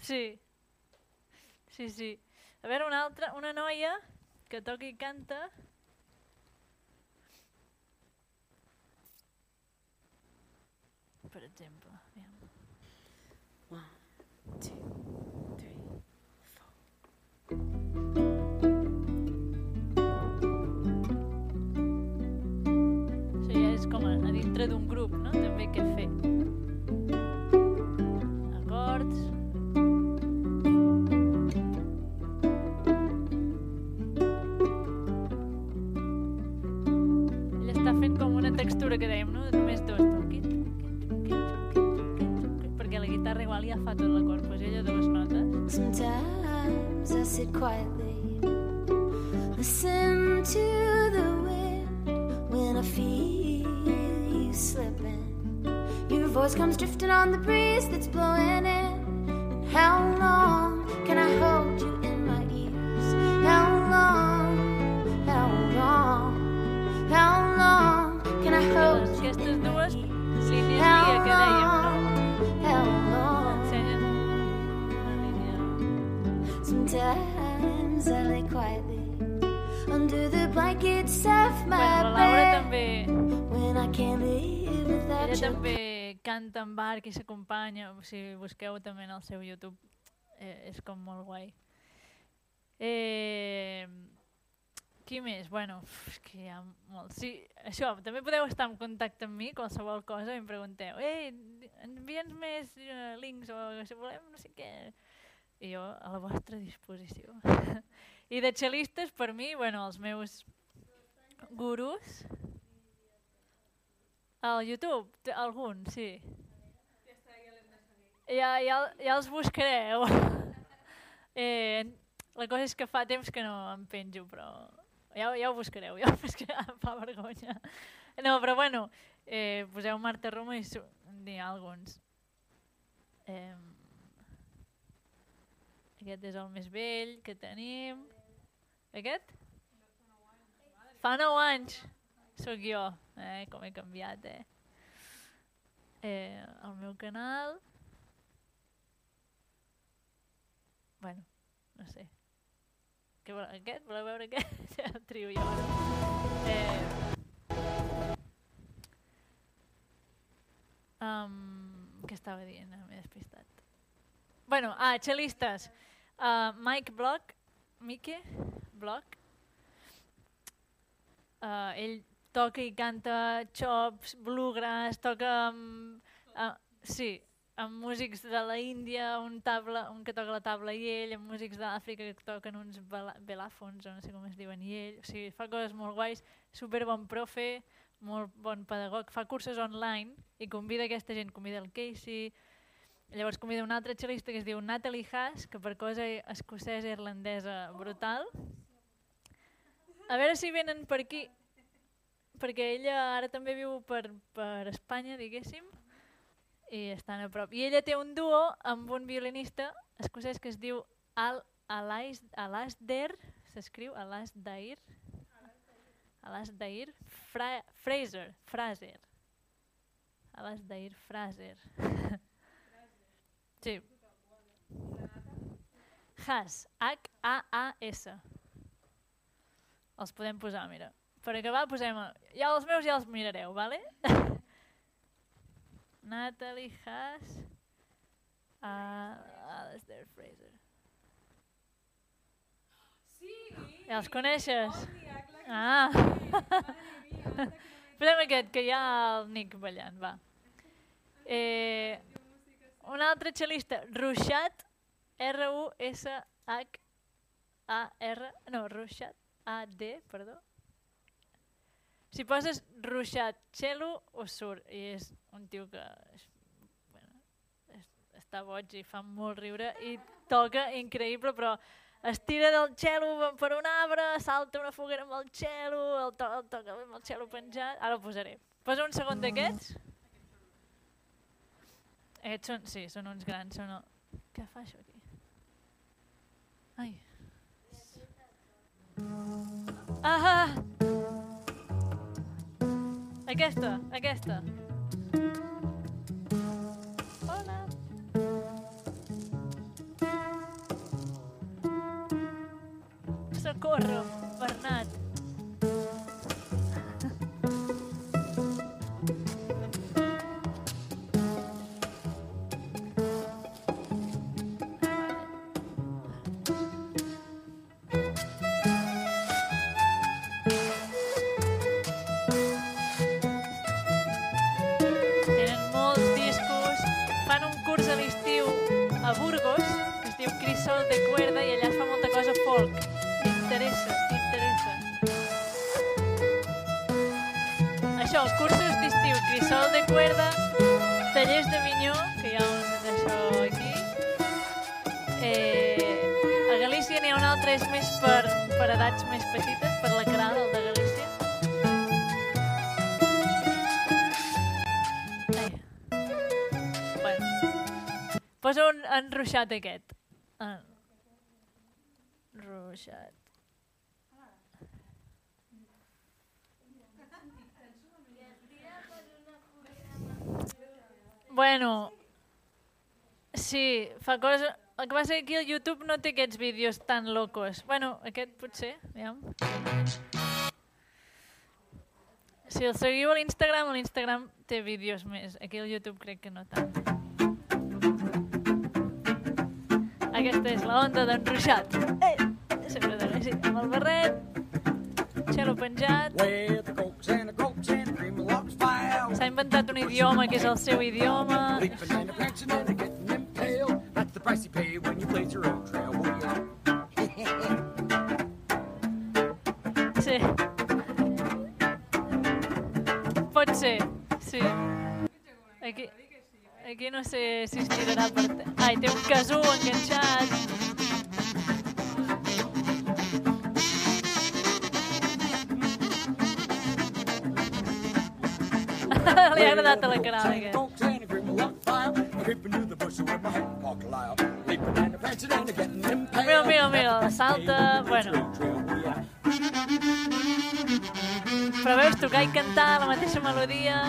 Sí. Sí, sí. A veure, una altra, una noia que toca i canta. Per exemple, aviam. One, two, com a, a dintre d'un grup, no? També què fer. Acords. Ell està fent com una textura que dèiem, no? Només dos. Perquè la guitarra igual ja fa tot l'acord, pues ella dues notes. Sometimes I sit quietly, listen to the wind when I feel slipping. Your voice comes drifting on the breeze that's blowing in. And how long can I hold you in my ears? How long, how long, how long can I hold you in my ears? How guia que dèiem, no? long, how long? Sometimes I lay quietly under the blankets of my bed ella també canta en barc i s'acompanya, si busqueu també en el seu YouTube, eh, és com molt guai. Eh, qui més? Bueno, és que hi ha molts. Sí, això, també podeu estar en contacte amb mi, qualsevol cosa, i em pregunteu, ei, envia'ns més uh, links o si volem no sé què. I jo a la vostra disposició. I de xelistes, per mi, bueno, els meus gurus... Al YouTube, té algun, sí. Ja, ja, ja els buscareu. eh, la cosa és que fa temps que no em penjo, però ja, ja ho buscareu, ja ho buscareu, em fa vergonya. No, però bueno, eh, poseu Marta Roma i n'hi ha alguns. Eh, aquest és el més vell que tenim. Aquest? Fa 9 anys. Sóc jo, eh, com he canviat, eh. eh el meu canal... Bueno, no sé. Què vol, aquest? Voleu veure aquest? Ja el trio jo. Eh, um, què estava dient? M'he despistat. Bueno, ah, xelistes. Uh, Mike Block, Mike Block, uh, ell toca i canta chops, bluegrass, toca amb, uh, sí, amb músics de la Índia, un, tabla, un que toca la tabla i ell, amb músics d'Àfrica que toquen uns belàfons, o no sé com es diuen, i ell, o sigui, fa coses molt guais, super bon profe, molt bon pedagog, fa cursos online i convida aquesta gent, convida el Casey, llavors convida un altre xelista que es diu Natalie Haas, que per cosa escocesa irlandesa brutal. A veure si venen per aquí, perquè ella ara també viu per, per Espanya, diguéssim, i estan a prop. I ella té un duo amb un violinista escocès que es diu Al Alasdair, s'escriu Alasdair, Alasdair Fra Fraser, Fraser. Alasdair Fraser. sí. Has, H-A-A-S. Els podem posar, mira. Per acabar posem... Ja els meus ja els mirareu, vale? Natalie Haas, uh, Alistair Fraser. Sí! Ja els coneixes? Ah. Posem aquest, que hi ha el Nick ballant, va. Eh, un altre xelista, Ruixat, R-U-S-H-A-R, no, Ruixat, A-D, perdó. Si poses Ruixat Xelo, us surt, i és un tio que és, bueno, és, està boig i fa molt riure i toca increïble, però es tira del xelo per un arbre, salta una foguera amb el xelo, el, to el toca amb el xelo penjat, ara ho posaré. Posa un segon d'aquests. Aquests són, sí, són uns grans, són el... Què fa això aquí? Ai. Ah! Aquesta, aquesta. Hola. Socorro, Bernat. Cuerda, tallers de minyó, que hi ha un d'això aquí. Eh, a Galícia n'hi ha un altre, és més per, per edats més petites, per la Caral, el de Galícia. Ai. Bueno. Posa un enruixat aquest. Ruixat. Bueno, sí, fa cosa... El que passa que aquí el YouTube no té aquests vídeos tan locos. Bueno, aquest potser, aviam. Si el seguiu a l'Instagram, l'Instagram té vídeos més. Aquí al YouTube crec que no tant. Aquesta és la onda d'en Ruixat. Eh, així, amb el barret, xelo penjat. S'ha inventat un idioma que és el seu idioma. Oh. Sí. Pot ser, sí. Aquí, aquí no sé si es tirarà per... Ai, té un casú enganxat. A prancing and a getting impaled. Mira, mira, mira, salta, bueno. Però veus, tocar i cantar la mateixa melodia...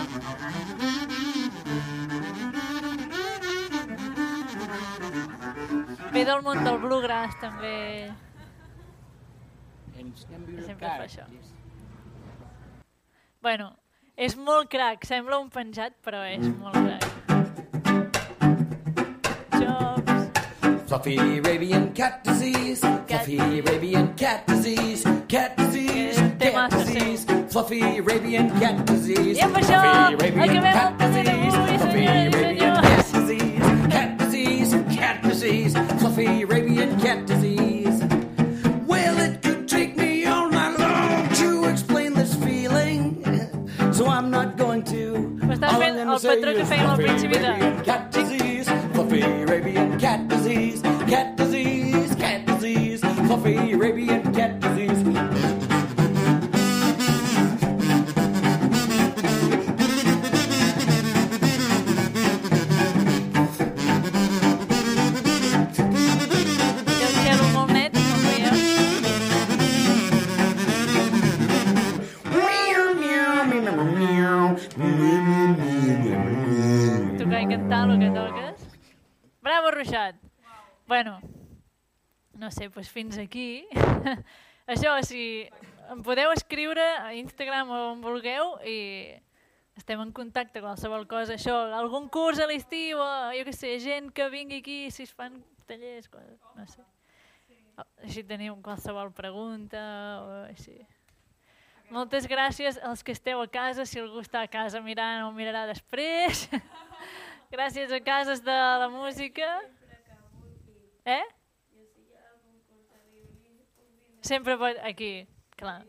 Ve del món del bluegrass, també. Sempre fa això. Bueno, és molt crac, sembla un penjat, però és molt crac. Jobs... Fluffy Arabian cat disease. Fluffy Arabian cat disease. Cat disease. Cat disease. Fluffy Arabian cat disease. I amb això Fluffy Arabian acabem cat el disease. d'avui, senyores i senyors. cat disease. Cat disease. Cat disease. Fluffy Arabian cat disease. To. M'estàs All I'm fent gonna el say patró que is feien al Fluffy principi de... Arabian cat disease. Fluffy Arabian cat disease. Cat disease. Cat disease. Fluffy Arabian cat disease. Bravo, Ruixat! Bueno, no sé, doncs fins aquí. Això, si em podeu escriure a Instagram o on vulgueu i estem en contacte qualsevol cosa. Això, algun curs a l'estiu, jo què sé, gent que vingui aquí, si es fan tallers, coses, no sé. Així teniu qualsevol pregunta o així. Moltes gràcies als que esteu a casa, si algú està a casa mirant o mirarà després. gràcies a Cases de la Música. Eh? Sempre pot... Aquí, clar.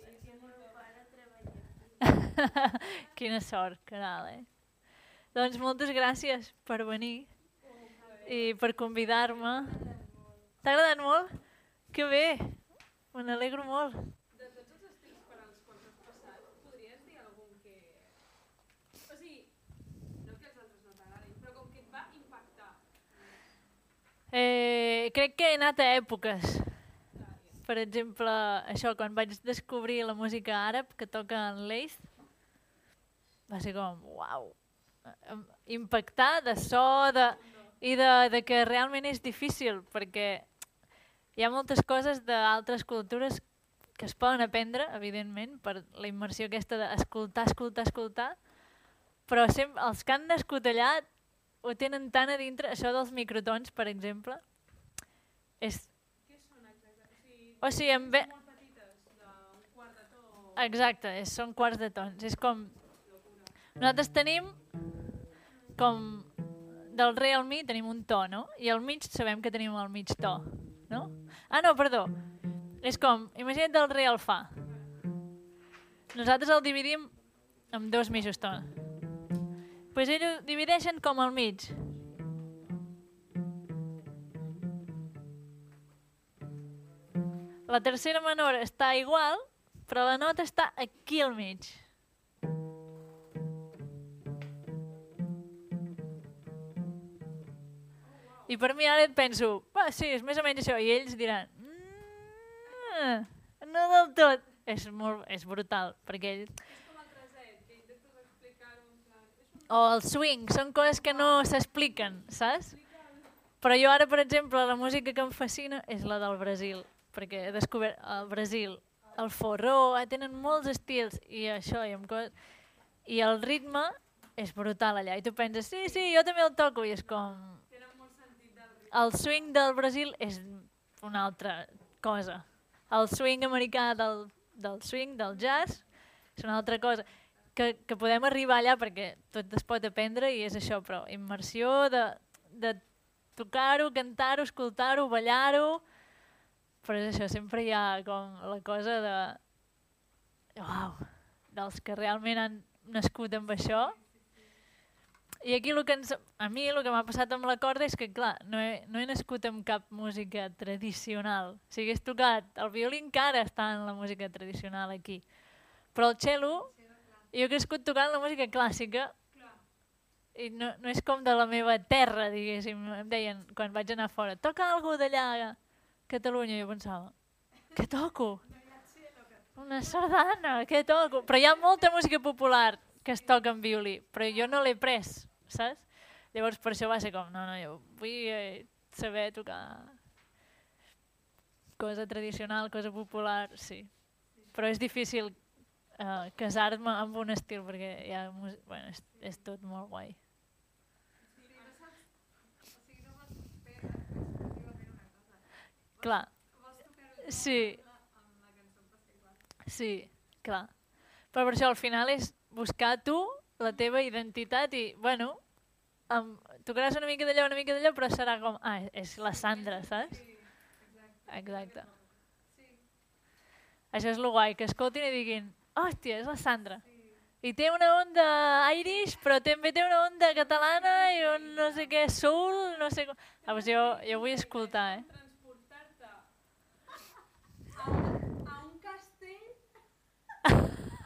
Quina sort, caral, eh? Doncs moltes gràcies per venir i per convidar-me. T'ha agradat molt? Que bé, me n'alegro molt. De tots els estils per als quals has passat, podries dir algun que... O sigui, no que els altres no t'agradin, però com que et va impactar. Eh, crec que he anat a èpoques. Per exemple, això, quan vaig descobrir la música àrab que toca en l'Eix, va ser com, uau, impactar de so de, i de, de que realment és difícil, perquè hi ha moltes coses d'altres cultures que es poden aprendre, evidentment, per la immersió aquesta d'escoltar, escoltar, escoltar, però sempre, els que han nascut allà ho tenen tan a dintre, això dels microtons, per exemple, és... O sigui, em ve... Exacte, és, són quarts de tons. És com... Nosaltres tenim com del re al mi tenim un to, no? I al mig sabem que tenim el mig to, no? Ah, no, perdó. És com, imagina't del re al fa. Nosaltres el dividim en dos mitjos tons. Pues ells ho divideixen com al mig. La tercera menor està igual, però la nota està aquí al mig. I per mi ara et penso, va, sí, és més o menys això. I ells diran, mm, no del tot. És, molt, és brutal, perquè ells... O el swing, són coses que no s'expliquen, saps? Però jo ara, per exemple, la música que em fascina és la del Brasil, perquè he descobert el Brasil, el forró, eh, tenen molts estils, i això, i, amb coses... i el ritme és brutal allà, i tu penses, sí, sí, jo també el toco, i és com... El swing del Brasil és una altra cosa. el swing americà del, del swing, del jazz, és una altra cosa. Que, que podem arribar allà perquè tot es pot aprendre i és això, però immersió de, de tocar-ho, cantar-ho, escoltar-ho, ballar-ho, però és això, sempre hi ha com la cosa de... Uau, dels que realment han nascut amb això. I aquí el que ens, a mi el que m'ha passat amb la corda és que, clar, no he, no he nascut amb cap música tradicional. Si hagués tocat el violí encara està en la música tradicional aquí. Però el cello, jo he crescut tocant la música clàssica i no, no és com de la meva terra, diguéssim. Em deien, quan vaig anar fora, toca algú d'allà a Catalunya. I jo pensava, què toco? Una sardana, què toco? Però hi ha molta música popular que es toca en violí, però jo no l'he pres, saps? Llavors per això va ser com, no, no, jo vull eh, saber tocar cosa tradicional, cosa popular, sí. Però és difícil eh, casar-me amb un estil perquè mus- bueno, és, és tot molt guai. Clar. Sí. Sí, clar. Però per això al final és buscar tu la teva identitat i, bueno, um, tocaràs una mica d'allò, una mica d'allò, però serà com, ah, és la Sandra, saps? Exacte. Això és lo guai, que escoltin i diguin, hòstia, és la Sandra. I té una onda irish, però també té una onda catalana i un no sé què, soul, no sé com... Ah, doncs jo, jo vull escoltar, eh?